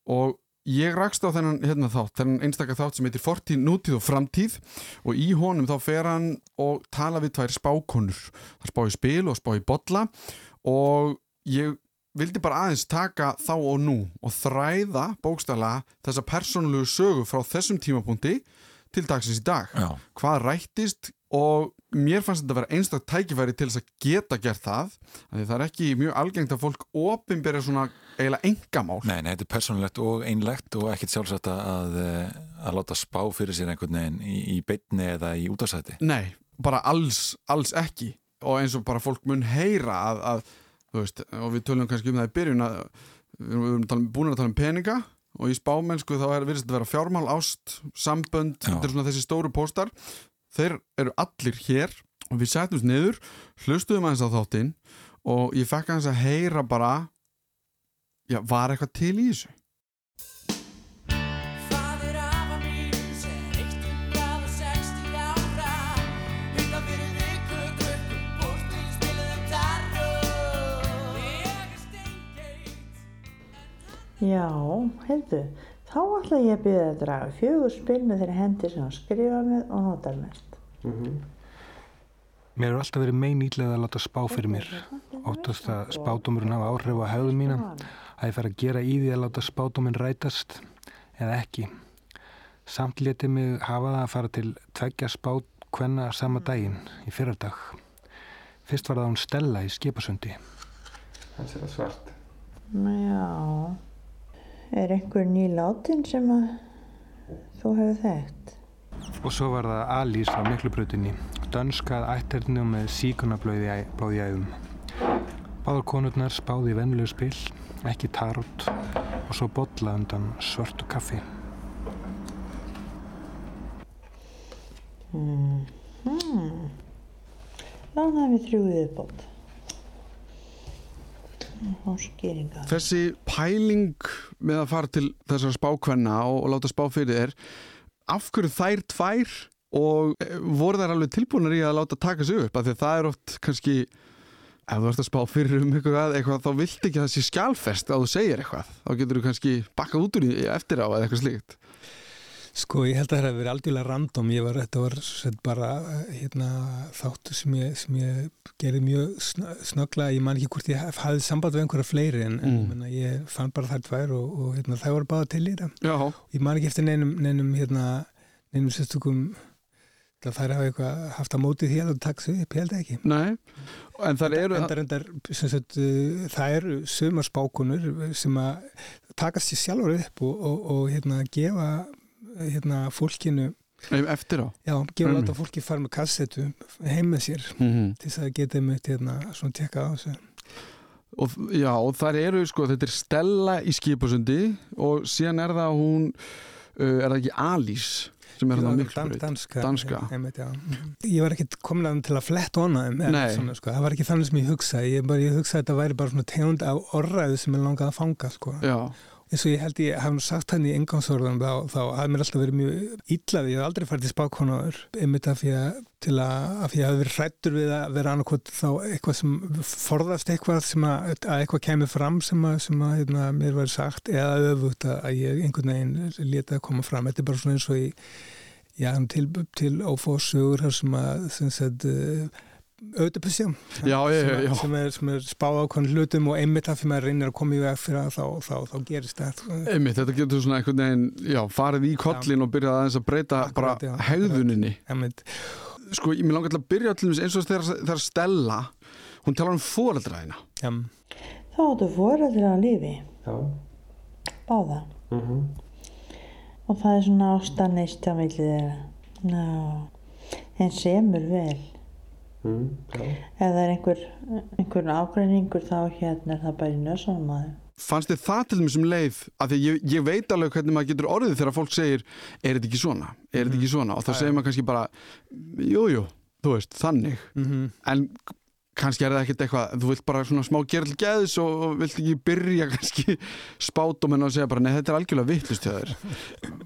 Og ég rakst á þennan hérna, þátt þennan einstakar þátt sem heitir Fortíð, nútíð og framtíð. Og í honum þá fer hann og tala við tvær spákonur. Það spá í spil og spá í botla og ég vildi bara aðeins taka þá og nú og þræða bókstala þessa persónulegu sögu frá þessum tímapunkti til dagsins í dag. Já. Hvað rættist og mér fannst þetta að vera einstaklega tækifæri til þess að geta gert það því það er ekki mjög algengt að fólk opinbera svona eiginlega engamál Nei, nei, þetta er persónulegt og einlegt og ekkit sjálfsagt að, að láta spá fyrir sér einhvern veginn í, í beitni eða í útastæti Nei, bara alls, alls ekki og eins og bara fólk mun heyra að, að veist, og við tölum kannski um það í byrjun að við erum búin að tala um peninga og í spámennsku þá er virðist að vera fjármál, ást, sambönd þetta er svona þessi stóru póstar. Þeir eru allir hér og við setjumst niður, hlustuðum aðeins á þáttinn og ég fekk aðeins að heyra bara já, var eitthvað til í þessu Já, heyrðu, þá ætla ég að byrja að draga fjögur spil með þeirri hendi sem hann skrifa með og notar mest. Mm -hmm. Mér er alltaf verið megin ílega að láta spá fyrir mér. Óttast að spátumurinn hafa áhrif á hefðu mína, að ég fer að gera í því að láta spátuminn rætast eða ekki. Samt letið mig hafa það að fara til tveggja spátkvenna sama daginn í fyrardag. Fyrst var það hún Stella í skipasundi. Hann sé það svart. Já... Er einhver ný látin sem að þú hefur þekkt? Og svo var það Alís á miklubröðinni, dönskað ætternið með síkunablóði í æðum. Báðar konurnar spáði vennlegu spil, ekki tarot og svo botla undan svörtu kaffi. Mm -hmm. Lánaði við þrjúðið bótt. Þessi pæling með að fara til þessar spákvenna og, og láta spá fyrir þér af hverju þær tvær og voru þær alveg tilbúinir í að láta taka sig upp? Af því að það er oft kannski ef þú ert að spá fyrir um eitthvað, eitthvað þá vilt ekki sé skjálfest að þú segir eitthvað. Þá getur þú kannski bakkað út úr í eftir á eða eitthvað slíkt Sko ég held að það hefði verið algjörlega random, ég var, þetta var bara hérna, þáttu sem ég, sem ég gerði mjög snögla, ég man ekki hvort ég hafði samband við einhverja fleiri en, mm. en ég fann bara þær tvær og, og hérna, það voru báða til í þetta. Ég man ekki eftir neinum, neinum, hérna, neinum sérstökum, það þær hafa eitthvað haft að móti því að það takks upp, ég held ekki. Nei, en það eru... Endar, endar, sagt, það eru sömur spákunur sem að takast sér sjálfur upp og, og, og hérna, gefa hérna, fólkinu eftir á já, gefa mm. láta fólki fara með kassetu heim með sér mm -hmm. til þess að geta með hérna, svona tekka á þessu og já, og þar eru sko, þetta er Stella í skipasundi og síðan er það hún uh, er það ekki Alice sem er það miklu danska, danska. Ég, ég, já. ég var ekki komin að til að fletta hona sko. það var ekki þannig sem ég hugsaði ég, bara, ég hugsaði að þetta væri bara svona tegund af orðræðu sem ég langaði að fanga sko. Eins og ég held ég nú sagt hann í engangsórðan þá, þá hafði mér alltaf verið mjög íllaði, ég hef aldrei farið til spákonaður einmitt af því að, að, ég hef verið hrættur við að vera annarkot þá eitthvað sem forðast eitthvað sem að, að eitthvað kemur fram sem að, sem að hérna, mér var sagt eða öfugt að ég einhvern veginn leta að koma fram, þetta er bara svona eins og í já, til, til ófóðsugur sem að sem sagt, auðvitaðpissjum sem, sem er, spáð ákvæmlega hlutum og einmitt af því maður reynir að koma í veg fyrir það þá, þá, þá gerist það einmitt, þetta getur svona einhvern veginn já, farið í kollin ja. og byrjað aðeins að breyta Akkurat, bara já, hegðuninni einmitt. sko, ég mér langar til að byrja til eins og þegar Stella hún talar um fóreldræðina ja. þá áttu fóreldra á lífi já. báða mhm. -huh. og það er svona ástannist á millið þeirra en semur vel Mm, ef það er einhver, einhver ágreiningur þá hérna er það bara í nösunum aðeins Fannst þið það til þessum leið að því ég, ég veit alveg hvernig maður getur orðið þegar fólk segir er þetta ekki svona, er þetta ekki svona? Og þá segir maður kannski bara jújú, jú, þú veist, þannig. Mm -hmm. en kannski er það ekkert eitthvað þú vilt bara svona smá gerðl geðs og vilt ekki byrja kannski spátum en að segja bara, nei þetta er algjörlega vittlust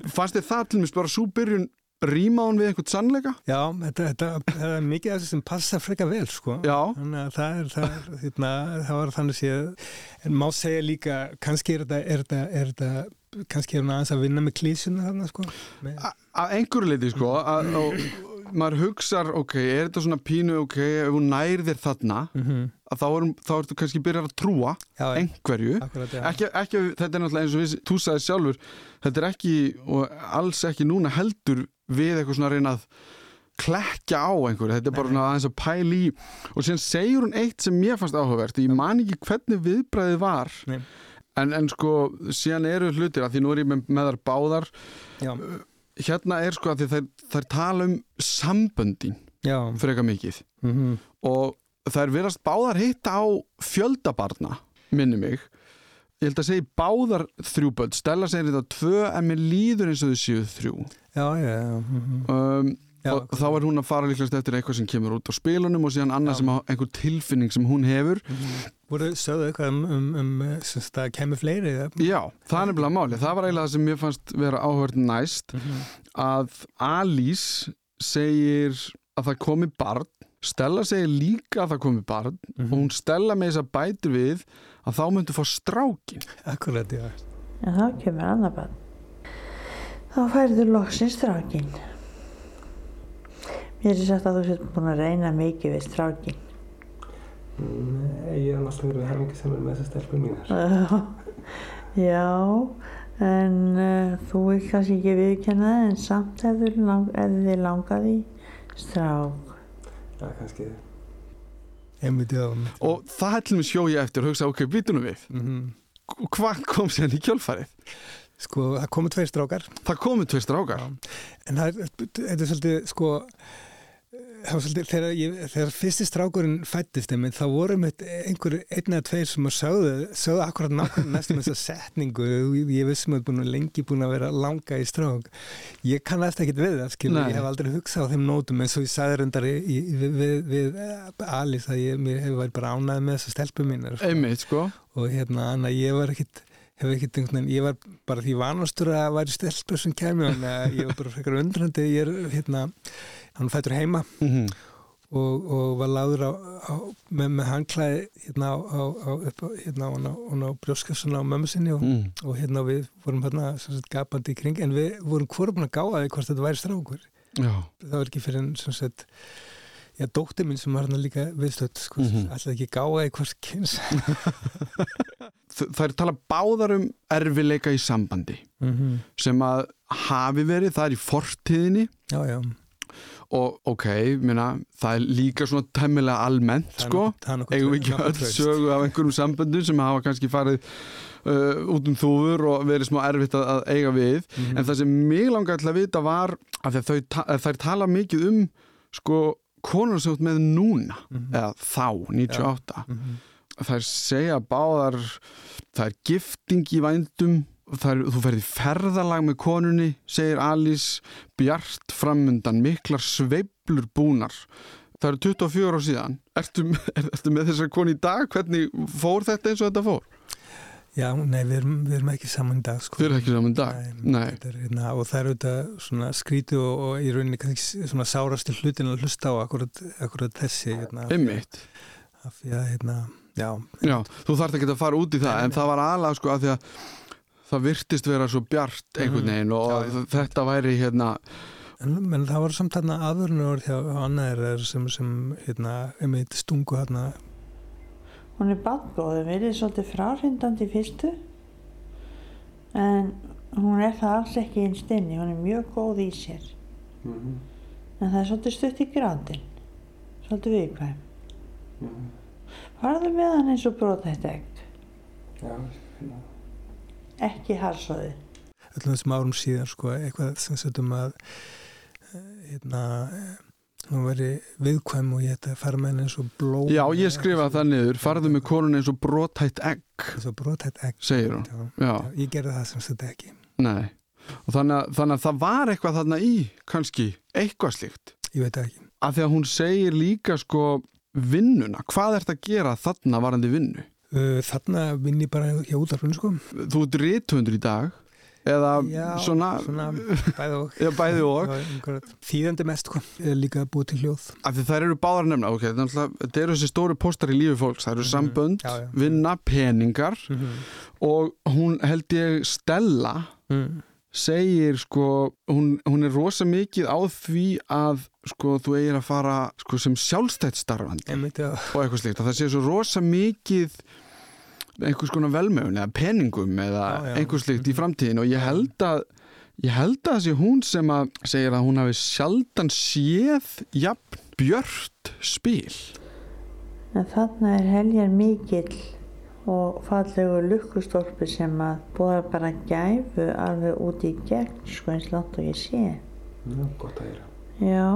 fannst þið það til þess bara svo byrjun rýma hún við einhvern sannleika? Já, þetta, þetta, þetta er mikið af þessu sem passa freka vel sko. þannig að það er, það er hérna, það var þannig að en má segja líka, kannski er þetta, er þetta, er þetta kannski er hún aðeins að vinna með klísuna þarna sko með... að einhverju leiti sko að, og maður hugsar, ok, er þetta svona pínu ok, ef hún nær þér þarna mm -hmm. Að þá, er, þá ertu kannski byrjar að trúa já, einhverju. Akkurat, ekki, ekki, þetta er náttúrulega eins og við, þú sagði sjálfur þetta er ekki, og alls ekki núna heldur við eitthvað svona reynað klekja á einhverju, þetta er bara svona aðeins að pæla í og síðan segir hún eitt sem mér fannst áhugavert, ég man ekki hvernig viðbræðið var en, en sko síðan eru hlutir, af því nú er ég með, með þar báðar. Já. hérna er sko að þær, þær tala um samböndin Já. freka mikið. Mhm. og þær verðast báðar hitta á fjöldabarna, minni mig ég held að segja báðar þrjú börn, Stella segir þetta tvö en mér líður eins og þau séu þrjú Já, já, já. mhm. um, og þá er hún að fara líklegast eftir eitthvað sem kemur út á spilunum og síðan annað sem á- einhver tilfinning sem hún hefur Voru sögðu eitthvað um, um, um sem sagt, að kemur fleiri? Já, það er nefnilega máli. Það var eiginlega það sem mér fannst vera áhverð næst að Alice segir að það komi barn Stella segir líka að það komi barn og hún Stella með þess að bætir við að þá myndu fá strákin Akkurat, já En þá kemur annar barn. Þá færðu loksins strákin. Mér er sagt að þú sétt búin að reyna mikið við strákin. Nei, ég hef alltaf verið hafingisamur með þessar stelpur mínar. *laughs* Já, en uh, þú vil kannski ekki viðkenna það, en samt ef þið langaði strák. Já, kannski þið. Einmitt, já. og það hellum við sjói eftir og hugsa ok, vitunum við Mhm. og hvað kom sér í kjölfarið? Sko, það komu tveir strákar. Það komu tveir strákar? En það er, þetta er svolítið, sko, svolítið, þegar, ég, þegar fyrsti strákurinn fættist einmitt, þá voru einmitt einhver, einn eða tveir sem að sögðu, sögðu akkurat nákvæmlega næstum þess að setningu, ég, vissum að búin, lengi búin að vera langa í strák. Ég kannast ekkit við það, Nei. ég hef aldrei hugsað á þeim nótum eins og ég sagði reyndar við, við, við eh, Alice að ég hef væri bara ánæði með þessar stelpu mínar. Einmitt, sko. Og hérna, annað, ég var ekkit, hef ekkert einhvern veginn, ég var bara því vanastur að það væri stelpur sem kemur en ég var bara frekar undrandi ég er hérna, hann fættur heima Mhm. og, og var láður á, á, með, með hangklæði hérna á, hérna, á, á brjóskassunna á mömmu sinni og, Mm. og hérna við vorum hérna sagt, gapandi í kring en við vorum búin að gáða því hvort þetta væri strákur Já. það var ekki fyrir en sem sagt Já, dóttir minn sem var hérna líka viðstödd, sko, mm. -hmm. alltaf ekki gáða í hvort kyns. *laughs* Þ- Þær tala báðar um erfileika í sambandi Mhm. sem að hafi verið, það er í fortíðinni Já, já. Og ok, minna, það er líka svona temmilega almennt sko, eigum við ekki traust. sögu af einhverjum samböndum sem hafa kannski farið uh, út um þúfur og verið smá erfitt að, að eiga við Mhm. en það sem mig langar til að vita var að að þau, að þær tala mikið um sko út með núna Mhm. eða þá, 98 Mhm. þær segja báðar það er gifting í vændum er, þú ferði ferðalag með konunni segir Alice bjart framundan, miklar sveiflur búnar það eru 24 ár síðan ertu, er, ertu með þessar konu í dag hvernig fór þetta eins og þetta fór? Já, nei, við erum, við erum ekki saman í dag sko. Þið eru ekki saman í dag? Nei. Þetta er, hérna, og það er auðvitað svona skríti og, og í rauninni kannski svona sárasti hlutin að hlusta á akkurat, akkurat þessi hérna, Einmitt. af því að hérna, já, Já, þú þarft ekki að fara út í það en það var alveg sko að því að það virtist vera svo bjart einhvern Mhm. veginn og Já, já. þetta væri hérna en, menn það var samt hérna aðvörnur hjá annaðir sem, sem hérna, einmitt stungu hérna Hún er badgóð, verið svolítið fráhrindandi í fyrstu en hún er það alls ekki einn stinni, hún er mjög góð í sér. Mhm. En það er svolítið stutt í grátin, svolítið viðkvæm. Mhm. Farðu með hann eins og brotætt egg, Já, já. Ekki harsóði. öllum þessum árum síðan sko, eitthvað sem setjum að eh, hérna eh, hún veri viðkvæm og ég ætti að fara með henni eins og blóm Já, ég skrifaði það niður, farðu með konun eins og brotætt egg eins og brotætt egg. segir hún, já, ég gerði það sem þetta ekki. Nei. Og þannig að, þannig að það var eitthvað þarna í kannski, eitthvað slíkt? Ég veit ekki. Af því að hún segir líka sko vinnuna, hvað ert að gera þarna varandi vinnu? Uh, þarna vinn ég bara hjá útarfinu sko Þú ert rithundur í dag eða Já, svona, svona bæði og, Já, bæði og. Já, þýðandi mest sko líka búið til hljóð af því þær eru báðar nefna ok, þetta náttúrulega- þetta eru þessi stóru póstar í lífi fólks það eru sambönd, Mhm. já, já. vinna, peningar Mhm. og hún held ég Stella Mm. Segir sko hún, hún er rosa mikið á því að sko þú eigir að fara sko, sem sjálfstætt starfandi og eitthvað slíkt, að það sé svo rosa mikið einhvers konar velmögun eða peningum eða Já, já. einhvers slíkt í framtíðin og ég held að Ég held að þessi hún sem að segir að hún hafi sjaldan séð jafn björt spil. En þarna er heljar mikill og fallegu lukkustólpi sem að búða bara gæfu alveg út í gegn sko eins langt og ég sé. Já, gott að gera. Já,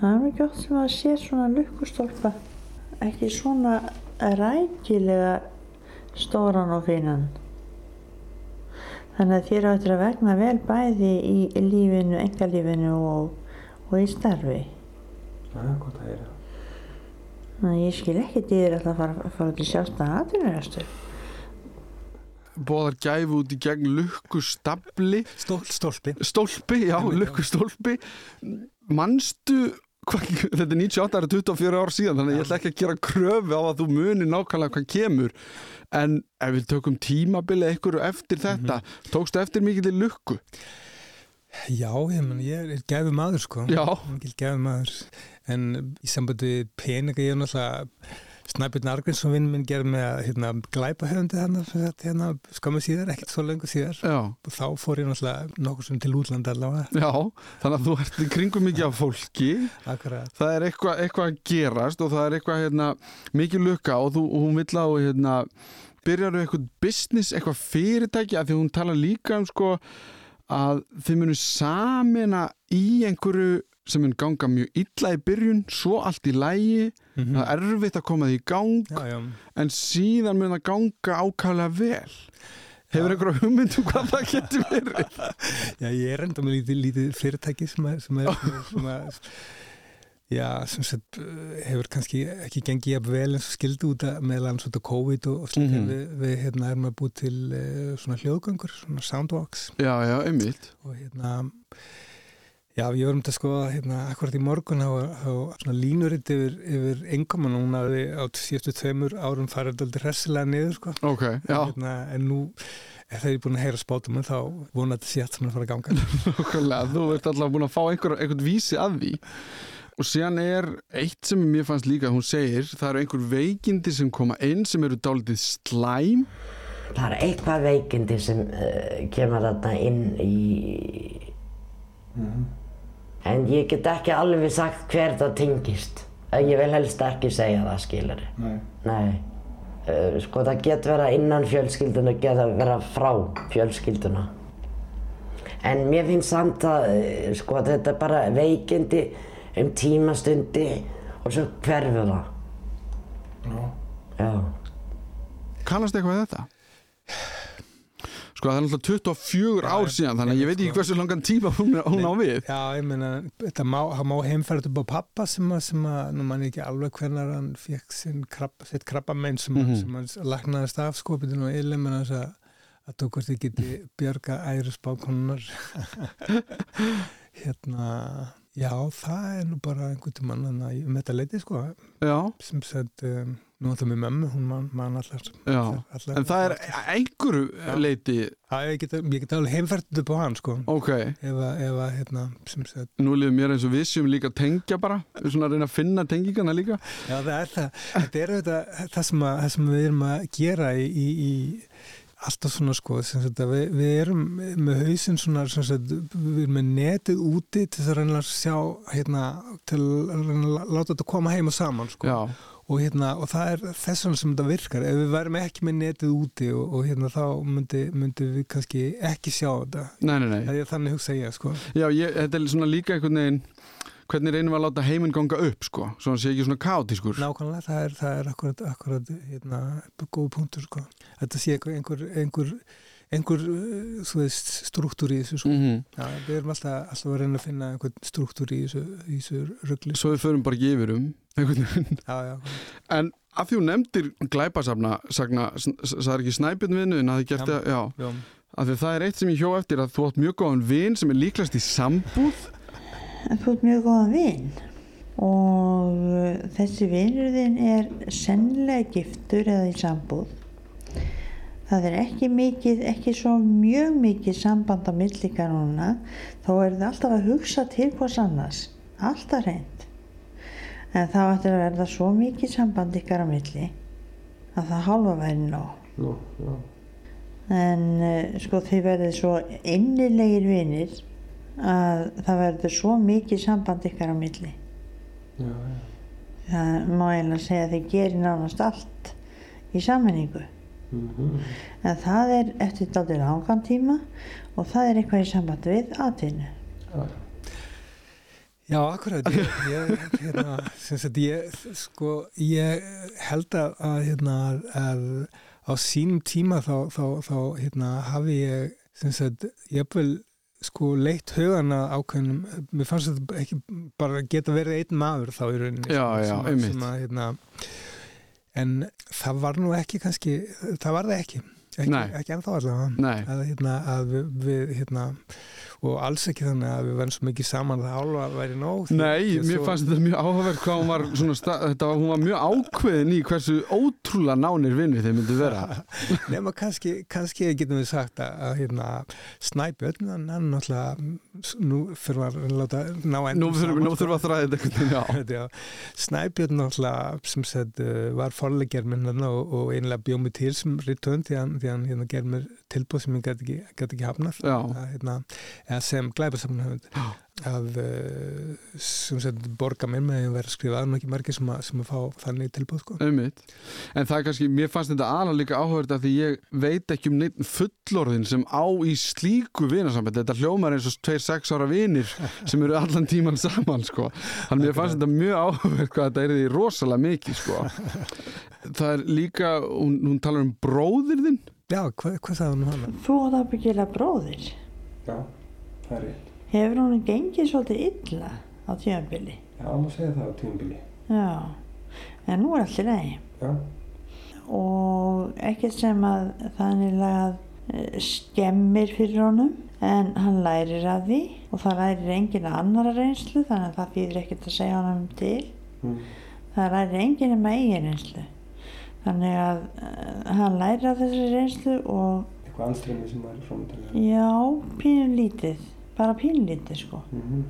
það er mjög gott sem að sé svona lukkustólpa. Ekki svona rækilega stóran og finan. Þannig að þér áttur að vegna vel bæði í lífinu, engalífinu og, og í starfi. Já, gott að gera. Þannig að ég skil ekki dýðir að það fara, fara til sjálfstæðan aðrunarastur. Bóðar gæfu út í gegn lukkustafli. Stól, stólpi. Stólpi, já, lukkustólpi. Manstu, hva, þetta er 98 ára 24 ár síðan, þannig að ég ætla ekki að gera kröfu á að þú muni nákvæmlega hvað kemur. En ef við tökum tímabilið einhverju eftir þetta, mm -hmm. tókstu eftir mikið til lukku? Já, ég, ég er gæfi maður sko. Gæfi maður. En í sambandi peninga ég er náttúrulega Snæbjörn Argrínsson vinn minn gerði með að hérna, glæpa höfundi hann hérna, skamma síðar, ekkert svo lengur síðar Já. og þá fór ég náttúrulega nokkur sem til útlanda allavega Já, þannig að þú ert í kringum mikið af fólki Akkurat. það er eitthvað eitthva að gerast og það er eitthvað hérna, mikið lukka og, þú, og hún vill á hérna, byrjar eitthvað business, eitthvað fyrirtæki af því hún tala líka um sko að þið munu samina í einhverju sem mun ganga mjög illa í byrjun svo allt í lægi mm -hmm. það er erfitt að koma því í gang já, já. en síðan mun það ganga ákvæmlega vel hefur einhverja hugmyndum hvað það getur verið *laughs* Já, ég er enda með lítið, lítið fyrirtæki sem er, sem er, *laughs* sem er já, sem sagt hefur kannski ekki gengið jafn vel eins og skildi út að meðlan svona COVID og, og slíka mm -hmm. við, við hérna erum að búið til uh, svona hljóðgöngur, svona soundwalks Já, já, einmitt og hérna Já, ég vorum að skoða hérna akkurat í morgun á, á svona línuritt yfir, yfir engum og núna á síðustu tveimur árum farið aldrei hressilega niður sko. Ok, já. Hérna, en nú er það búin að heyra spátum en þá vona þetta sétt sem það fara að ganga. *laughs* Þú ert alltaf búin að fá einhver, einhvern vísi að því. Og síðan er eitt sem mér fannst líka að hún segir, það eru einhver veikindi sem koma inn sem eru dálitið slæm. Það er eitthvað veikindi sem uh, kemur þarna inn í... Mm. En ég get ekki alveg sagt hver það tengist. Ég vil helst ekki segja það, skilur. Nei. Nei. Uh, sko það get vera innan fjölskylduna, get vera frá fjölskylduna. En mér finnst samt að, uh, sko þetta er bara veikindi um tímastundi og svo hverfur það. Já. Já. Kannast eitthvað þetta? Sko það er náttúrulega 24 ár síðan þannig að ég veit ekki hversu langan tíma hún, hún á við. Já, ég meina, þetta má, má heimferð upp á pappa sem að, sem að, nú mann ekki alveg hvernar hann fekk krabba, sitt krabbamenn sem, mm -hmm. sem hann lagnaðist af skopitinu og eilum en þess að að þú hvort þið geti björga æri spákonunar *laughs* hérna já, það er nú bara einhvern tímann um þetta leiti sko. Já. sem sett um, Nú ætlum við mömmu, hún mann man allar, allar, En það er einhverju leiti Já, ég get, get alveg heimferðið upp á hann sko. Ok. Ef að, hérna, sagt Nú liður mér eins og við sem líka tengja bara. Við svona að reyna að finna tengingana líka. Já, það er það. Þetta er þetta, það, sem að, það sem við erum að gera í, í, í alltaf svona sko sagt, við, við erum með hausinn svona sagt, við erum með netið úti til að reyna að sjá hérna, til að reyna að láta þetta koma heim og saman sko og, hérna, og það er þess vegna sem þetta virkar ef við værim ekki með netið úti og, og hérna, þá myndi, myndi við kannski ekki sjá þetta nei, nei, nei. þannig hugsa ég sko. Já, ég, þetta er svona líka einhvern veginn hvernig reynum við að láta heiminn ganga upp sko, svo hann sé ekki svona kátískur Nákvæmlega, það er, það er akkurat, akkurat hérna, góð punktur sko. þetta sé einhver, einhver einhver veist, struktúr í þessu sko. mm -hmm. Já, við erum alltaf, alltaf að reyna að finna einhvern struktúr í þessu, þessu ruggli Svo við förum bara ekki yfir um já, já. En af því hún nefndir glæpasafna er ekki snæpjörn vinnuðin að þið gert það, já, já. af því það er eitt sem ég hjó eftir að þú átt mjög góðan vin sem er líklast í sambúð Þú átt mjög góðan vin. Og þessi vinurðin er sennilega giftur eða í sambúð. Það er ekki mikið, ekki svo mjög mikið samband á millika núna þó er það alltaf að hugsa til hvers annars, alltaf reynd en þá ættir að verða svo mikið samband ykkar á milli að það halva væri nóg. Nú, já. En uh, sko þið verður svo innilegir vinir að það verður svo mikið samband ykkar á milli Já, já. það má eiginlega segja að þið gerir nánast allt í sammenningu Mhm. en það er eftir dálítið langan tíma og það er eitthvað í samband við atvinnu Já. Já, akkurat, ég, ég, hérna, sagt, ég, sko, ég held að, að, hérna, að á sínum tíma þá, þá, þá hérna, hafi ég, ég vil, sko, leitt hugana ákveðnum, mér fannst þetta ekki bara geta verið einn maður þá í rauninni. Já, já, sem, sem að, hérna, en það var nú ekki kannski, það var það ekki. Ekki, ekki ennþá Nei. að, hérna, að við hérna, og alls ekki þannig að við verðum svo mikið saman að hálfa væri nóg því- Nei, að mér svo- fannst þetta mjög áhugavert hvað hún var þetta var, hún var mjög ákveðin í hversu ótrúlega nánir vinnir þeir myndu vera. *laughs* Nefna kannski, kannski getum við sagt að, að hérna, Snæbjörn, hann er náttúrulega nú fyrir að láta ná endur Nú þurfum þurfum að þræða *laughs* þetta já. Snæbjörn náttúrulega sem sett uh, var forlegjær minn og, og einlega bjóð mig til sem rittönd því hann, því hann hérna, gerði mér tilbúð sem ég gæti ekki, ekki hafnað Eða sem glæpasamnahöfund að uh, borga mér með að vera að skrifa það nú ekki margir sem að, sem að fá þannig tilbúð sko. En það er kannski, mér fannst þetta alveg líka áhugavert að því ég veit ekki um neitt fullorðin sem á í slíku vinasamband. Þetta hljómar eins og tveir sex ára vinir *laughs* sem eru allan tíman saman, sko. Þannig mér fannst þetta mjög áhugavert hvað þetta er því rosalega mikið, sko. Það er líka, hún, hún talar um bróðir þinn. Já, hvað, hvað sagði hún um hana? Þú átt að byggja bróðir Já, það er rétt. hefur hún gengið svolítið illa á tímabili Já, má segja það á tímabili. já, en nú er allir leið Já. og ekkert sem að þannig að eh, skemmir fyrir honum en hann lærir af því og það lærir enginn annara reynslu þannig að það fyrir ekkert að segja honum til Mm. það lærir enginn um eigin reynslu þannig að uh, hann lærir af þessari reynslu og Eitthvað anstremi sem maður er framöndalega. já, pínum lítið bara pínum lítið sko Mhm.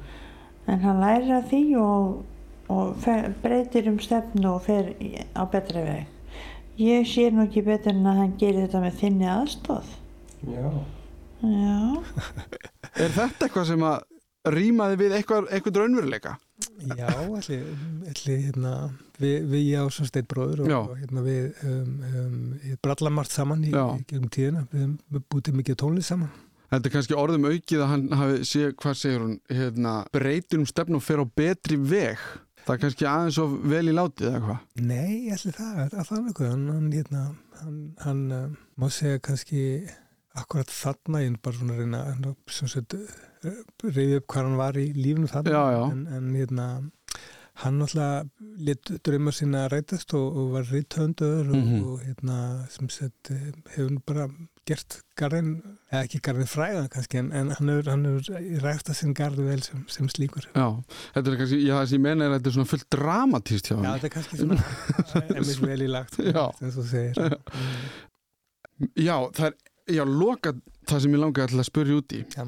en hann lærir af því og, og fer, breytir um stefnu og fer í- á betra veg ég sé nú ekki betur en að hann gerir þetta með þinni aðstóð Já. já *laughs* Er þetta eitthvað sem að rýmaði við eitthvað, eitthvað raunveruleika? Já, allir, allir hérna, við, við ég á svona steitt bróður og, og hérna, við um, um, brallamart saman í, í gegnum tíðina, við höfum bútið mikið tónlist saman. Þetta er kannski orðum aukið að hann hafi sé, hvað segir hún, hérna, breytir um stefn og fer á betri veg. Það er kannski aðeins of vel í látið eða hvað? Nei, allir það, að það er eitthvað, hann, hann, hérna, hann, hann uh, má segja kannski akkurat þarna, ég er bara svona að reyna að svona sett, reyði upp hvað hann var í lífnu þarna, Já, já. En, en hérna, hann náttúrulega lit drauma sína að rætast og, og var rítöndur og, Mhm. og hérna, sem sett, hefur bara gert garðin, eða ekki garðin fræðan kannski, en, en hann hefur, rækta sinn garði vel sem, sem slíkur. Já, þetta er kannski, já, það sem ég menna er að þetta er svona fullt dramatíst hjá hann. Já, þetta er kannski svona, *laughs* einmitt vel í lagt, Já. eins og segir. Já, það er, já, loka það sem ég langaði til að spurja út í. Já.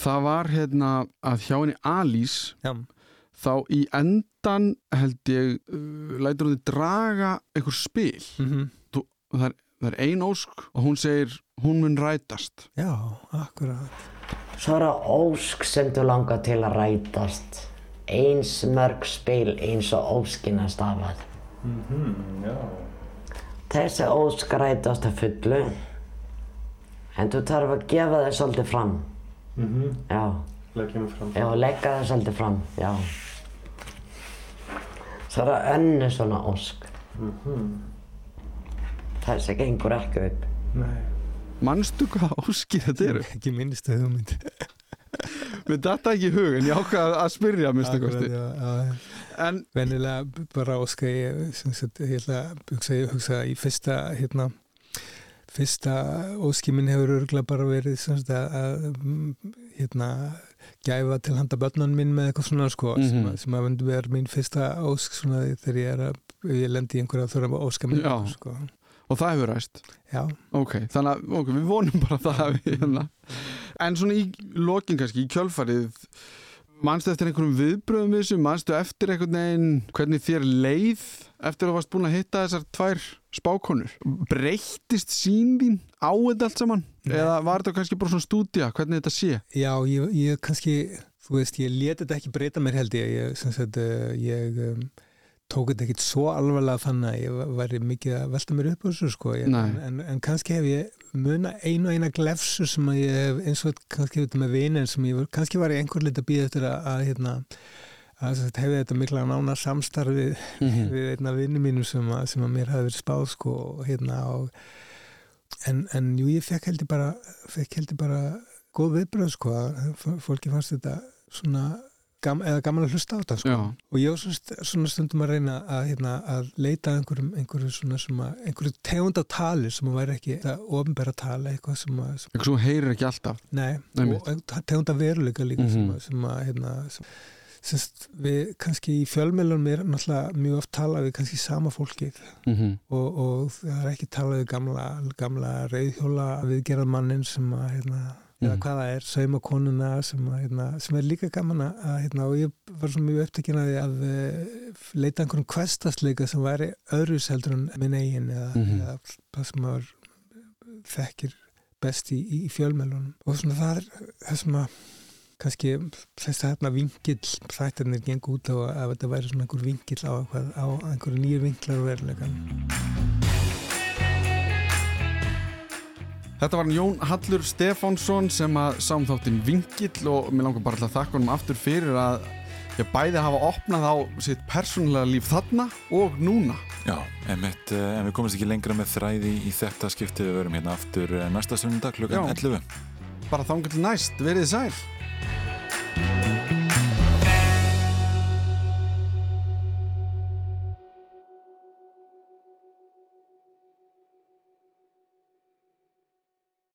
Það var hérna að hjá henni Alís, Já. Þá í endan held ég, uh, lætur hún þið draga einhver spil. Mhm. Þú, það, er, það er ein ósk og hún segir, hún mun rætast. Já, akkurat. Svo er það ósk sem þú langar til að rætast. Eins mörg spil eins og óskina stafað. Mhm, já. Þessi ósk rætast að fullu. En þú þarf að gefa þér svolítið fram. Mhm. Já. Leggja mig fram. Já, leggja þér svolítið fram, já. Svo er það önnu svona ósk. Mhm. Þessi gengur ekki upp. Nei. Manstu hvað óskir þetta eru? Ekki minnstu hugmynd. *laughs* Mér datta ekki í hug en ég ákvaði að spyrja Akkurat, kosti. En Venilega bara óska ég, sem sagt, ég hugsa, hugsa í fyrsta, hérna, fyrsta óski minn hefur örgulega bara verið sagt að, að mm, hérna, gæfa til handa börnun minn með eitthvað svona sko, sem, Mhm. að, sem að myndi vera mín fyrsta ósk svona þegar ég er að, ég lendi í einhverja þurfa óska minn, sko. Og það hefur ræst? Já. Ok, þannig að ok, við vonum bara að það hafi hérna. En svona í lokin kannski, í kjölfarið, manstu eftir einhverjum viðbröðum við þessu, manstu eftir einhvern veginn hvernig þér leið eftir að þú varst búin að hitta þessar tvær spákonur breyttist sín þín á þetta allt saman. Eða var þetta kannski bara svona stúdía? Hvernig þetta sé? Já, ég, ég kannski, þú veist, ég leti þetta ekki breyta mér held ég, ég, sem sagt, uh, ég um, tók þetta ekkit svo alvarlega þannig að ég væri mikið að velta mér upp á þessu, sko, ég, en, en, kannski hef ég muna einu og eina glefsu sem að ég hef, eins og kannski þetta með vinin sem ég var, kannski var ég einhver lit að býða eftir að, að hérna, að hefði þetta mikla nána samstarfið Mhm. við einna vinnu mínum sem að, sem að mér hafi verið spáð, sko, hérna, og en, en jú, ég fekk heldur bara bara góð viðbröð sko, að fólki fannst þetta svona gam, eða gaman að hlusta á þetta sko. Já. og ég var svona, svona stundum að reyna að, hérna, að leita einhverjum, einhverju svona sem að, einhverju tegund af tali sem að væri ekki það ofnbæra tali eitthvað sem að eitthvað sem heyrir ekki alltaf nei, Einmitt. og ein- tegund af veruleika líka sem Mhm. að, sem að hérna, sem, semst, við kannski í fjölmjölunum er náttúrulega mjög oft talað við kannski sama fólkið Mhm. og, og það er ekki talað við gamla, gamla reyðhjóla viðgerðar mannin sem að hérna, eða Mhm. hvað það er, saumakonuna sem, að, hérna, sem er líka gaman að hérna, og ég var svo mjög upptekinn að því að leita einhverjum kvestasleika sem væri öðrus heldur en minn eigin eða, Mhm. eða það sem maður þekkir best í, í fjölmjölunum og svona það er það sem að kannski þess að hérna vingill þættirnir geng út á að þetta væri svona einhver vingill á, eitthvað, á einhverju nýju vinklar og veruleikan Þetta var Jón Hallur Stefánsson sem að sáum þáttinn Vingill og mér langar bara til að þakka honum aftur fyrir að ég bæði hafa opnað á sitt persónulega líf þarna og núna. Já, einmitt, eh, en við komumst ekki lengra með þræði í þetta skipti við verum hérna aftur eh, næsta sundag klukkan Já. 11 Bara þangar til næst, verið Thank you.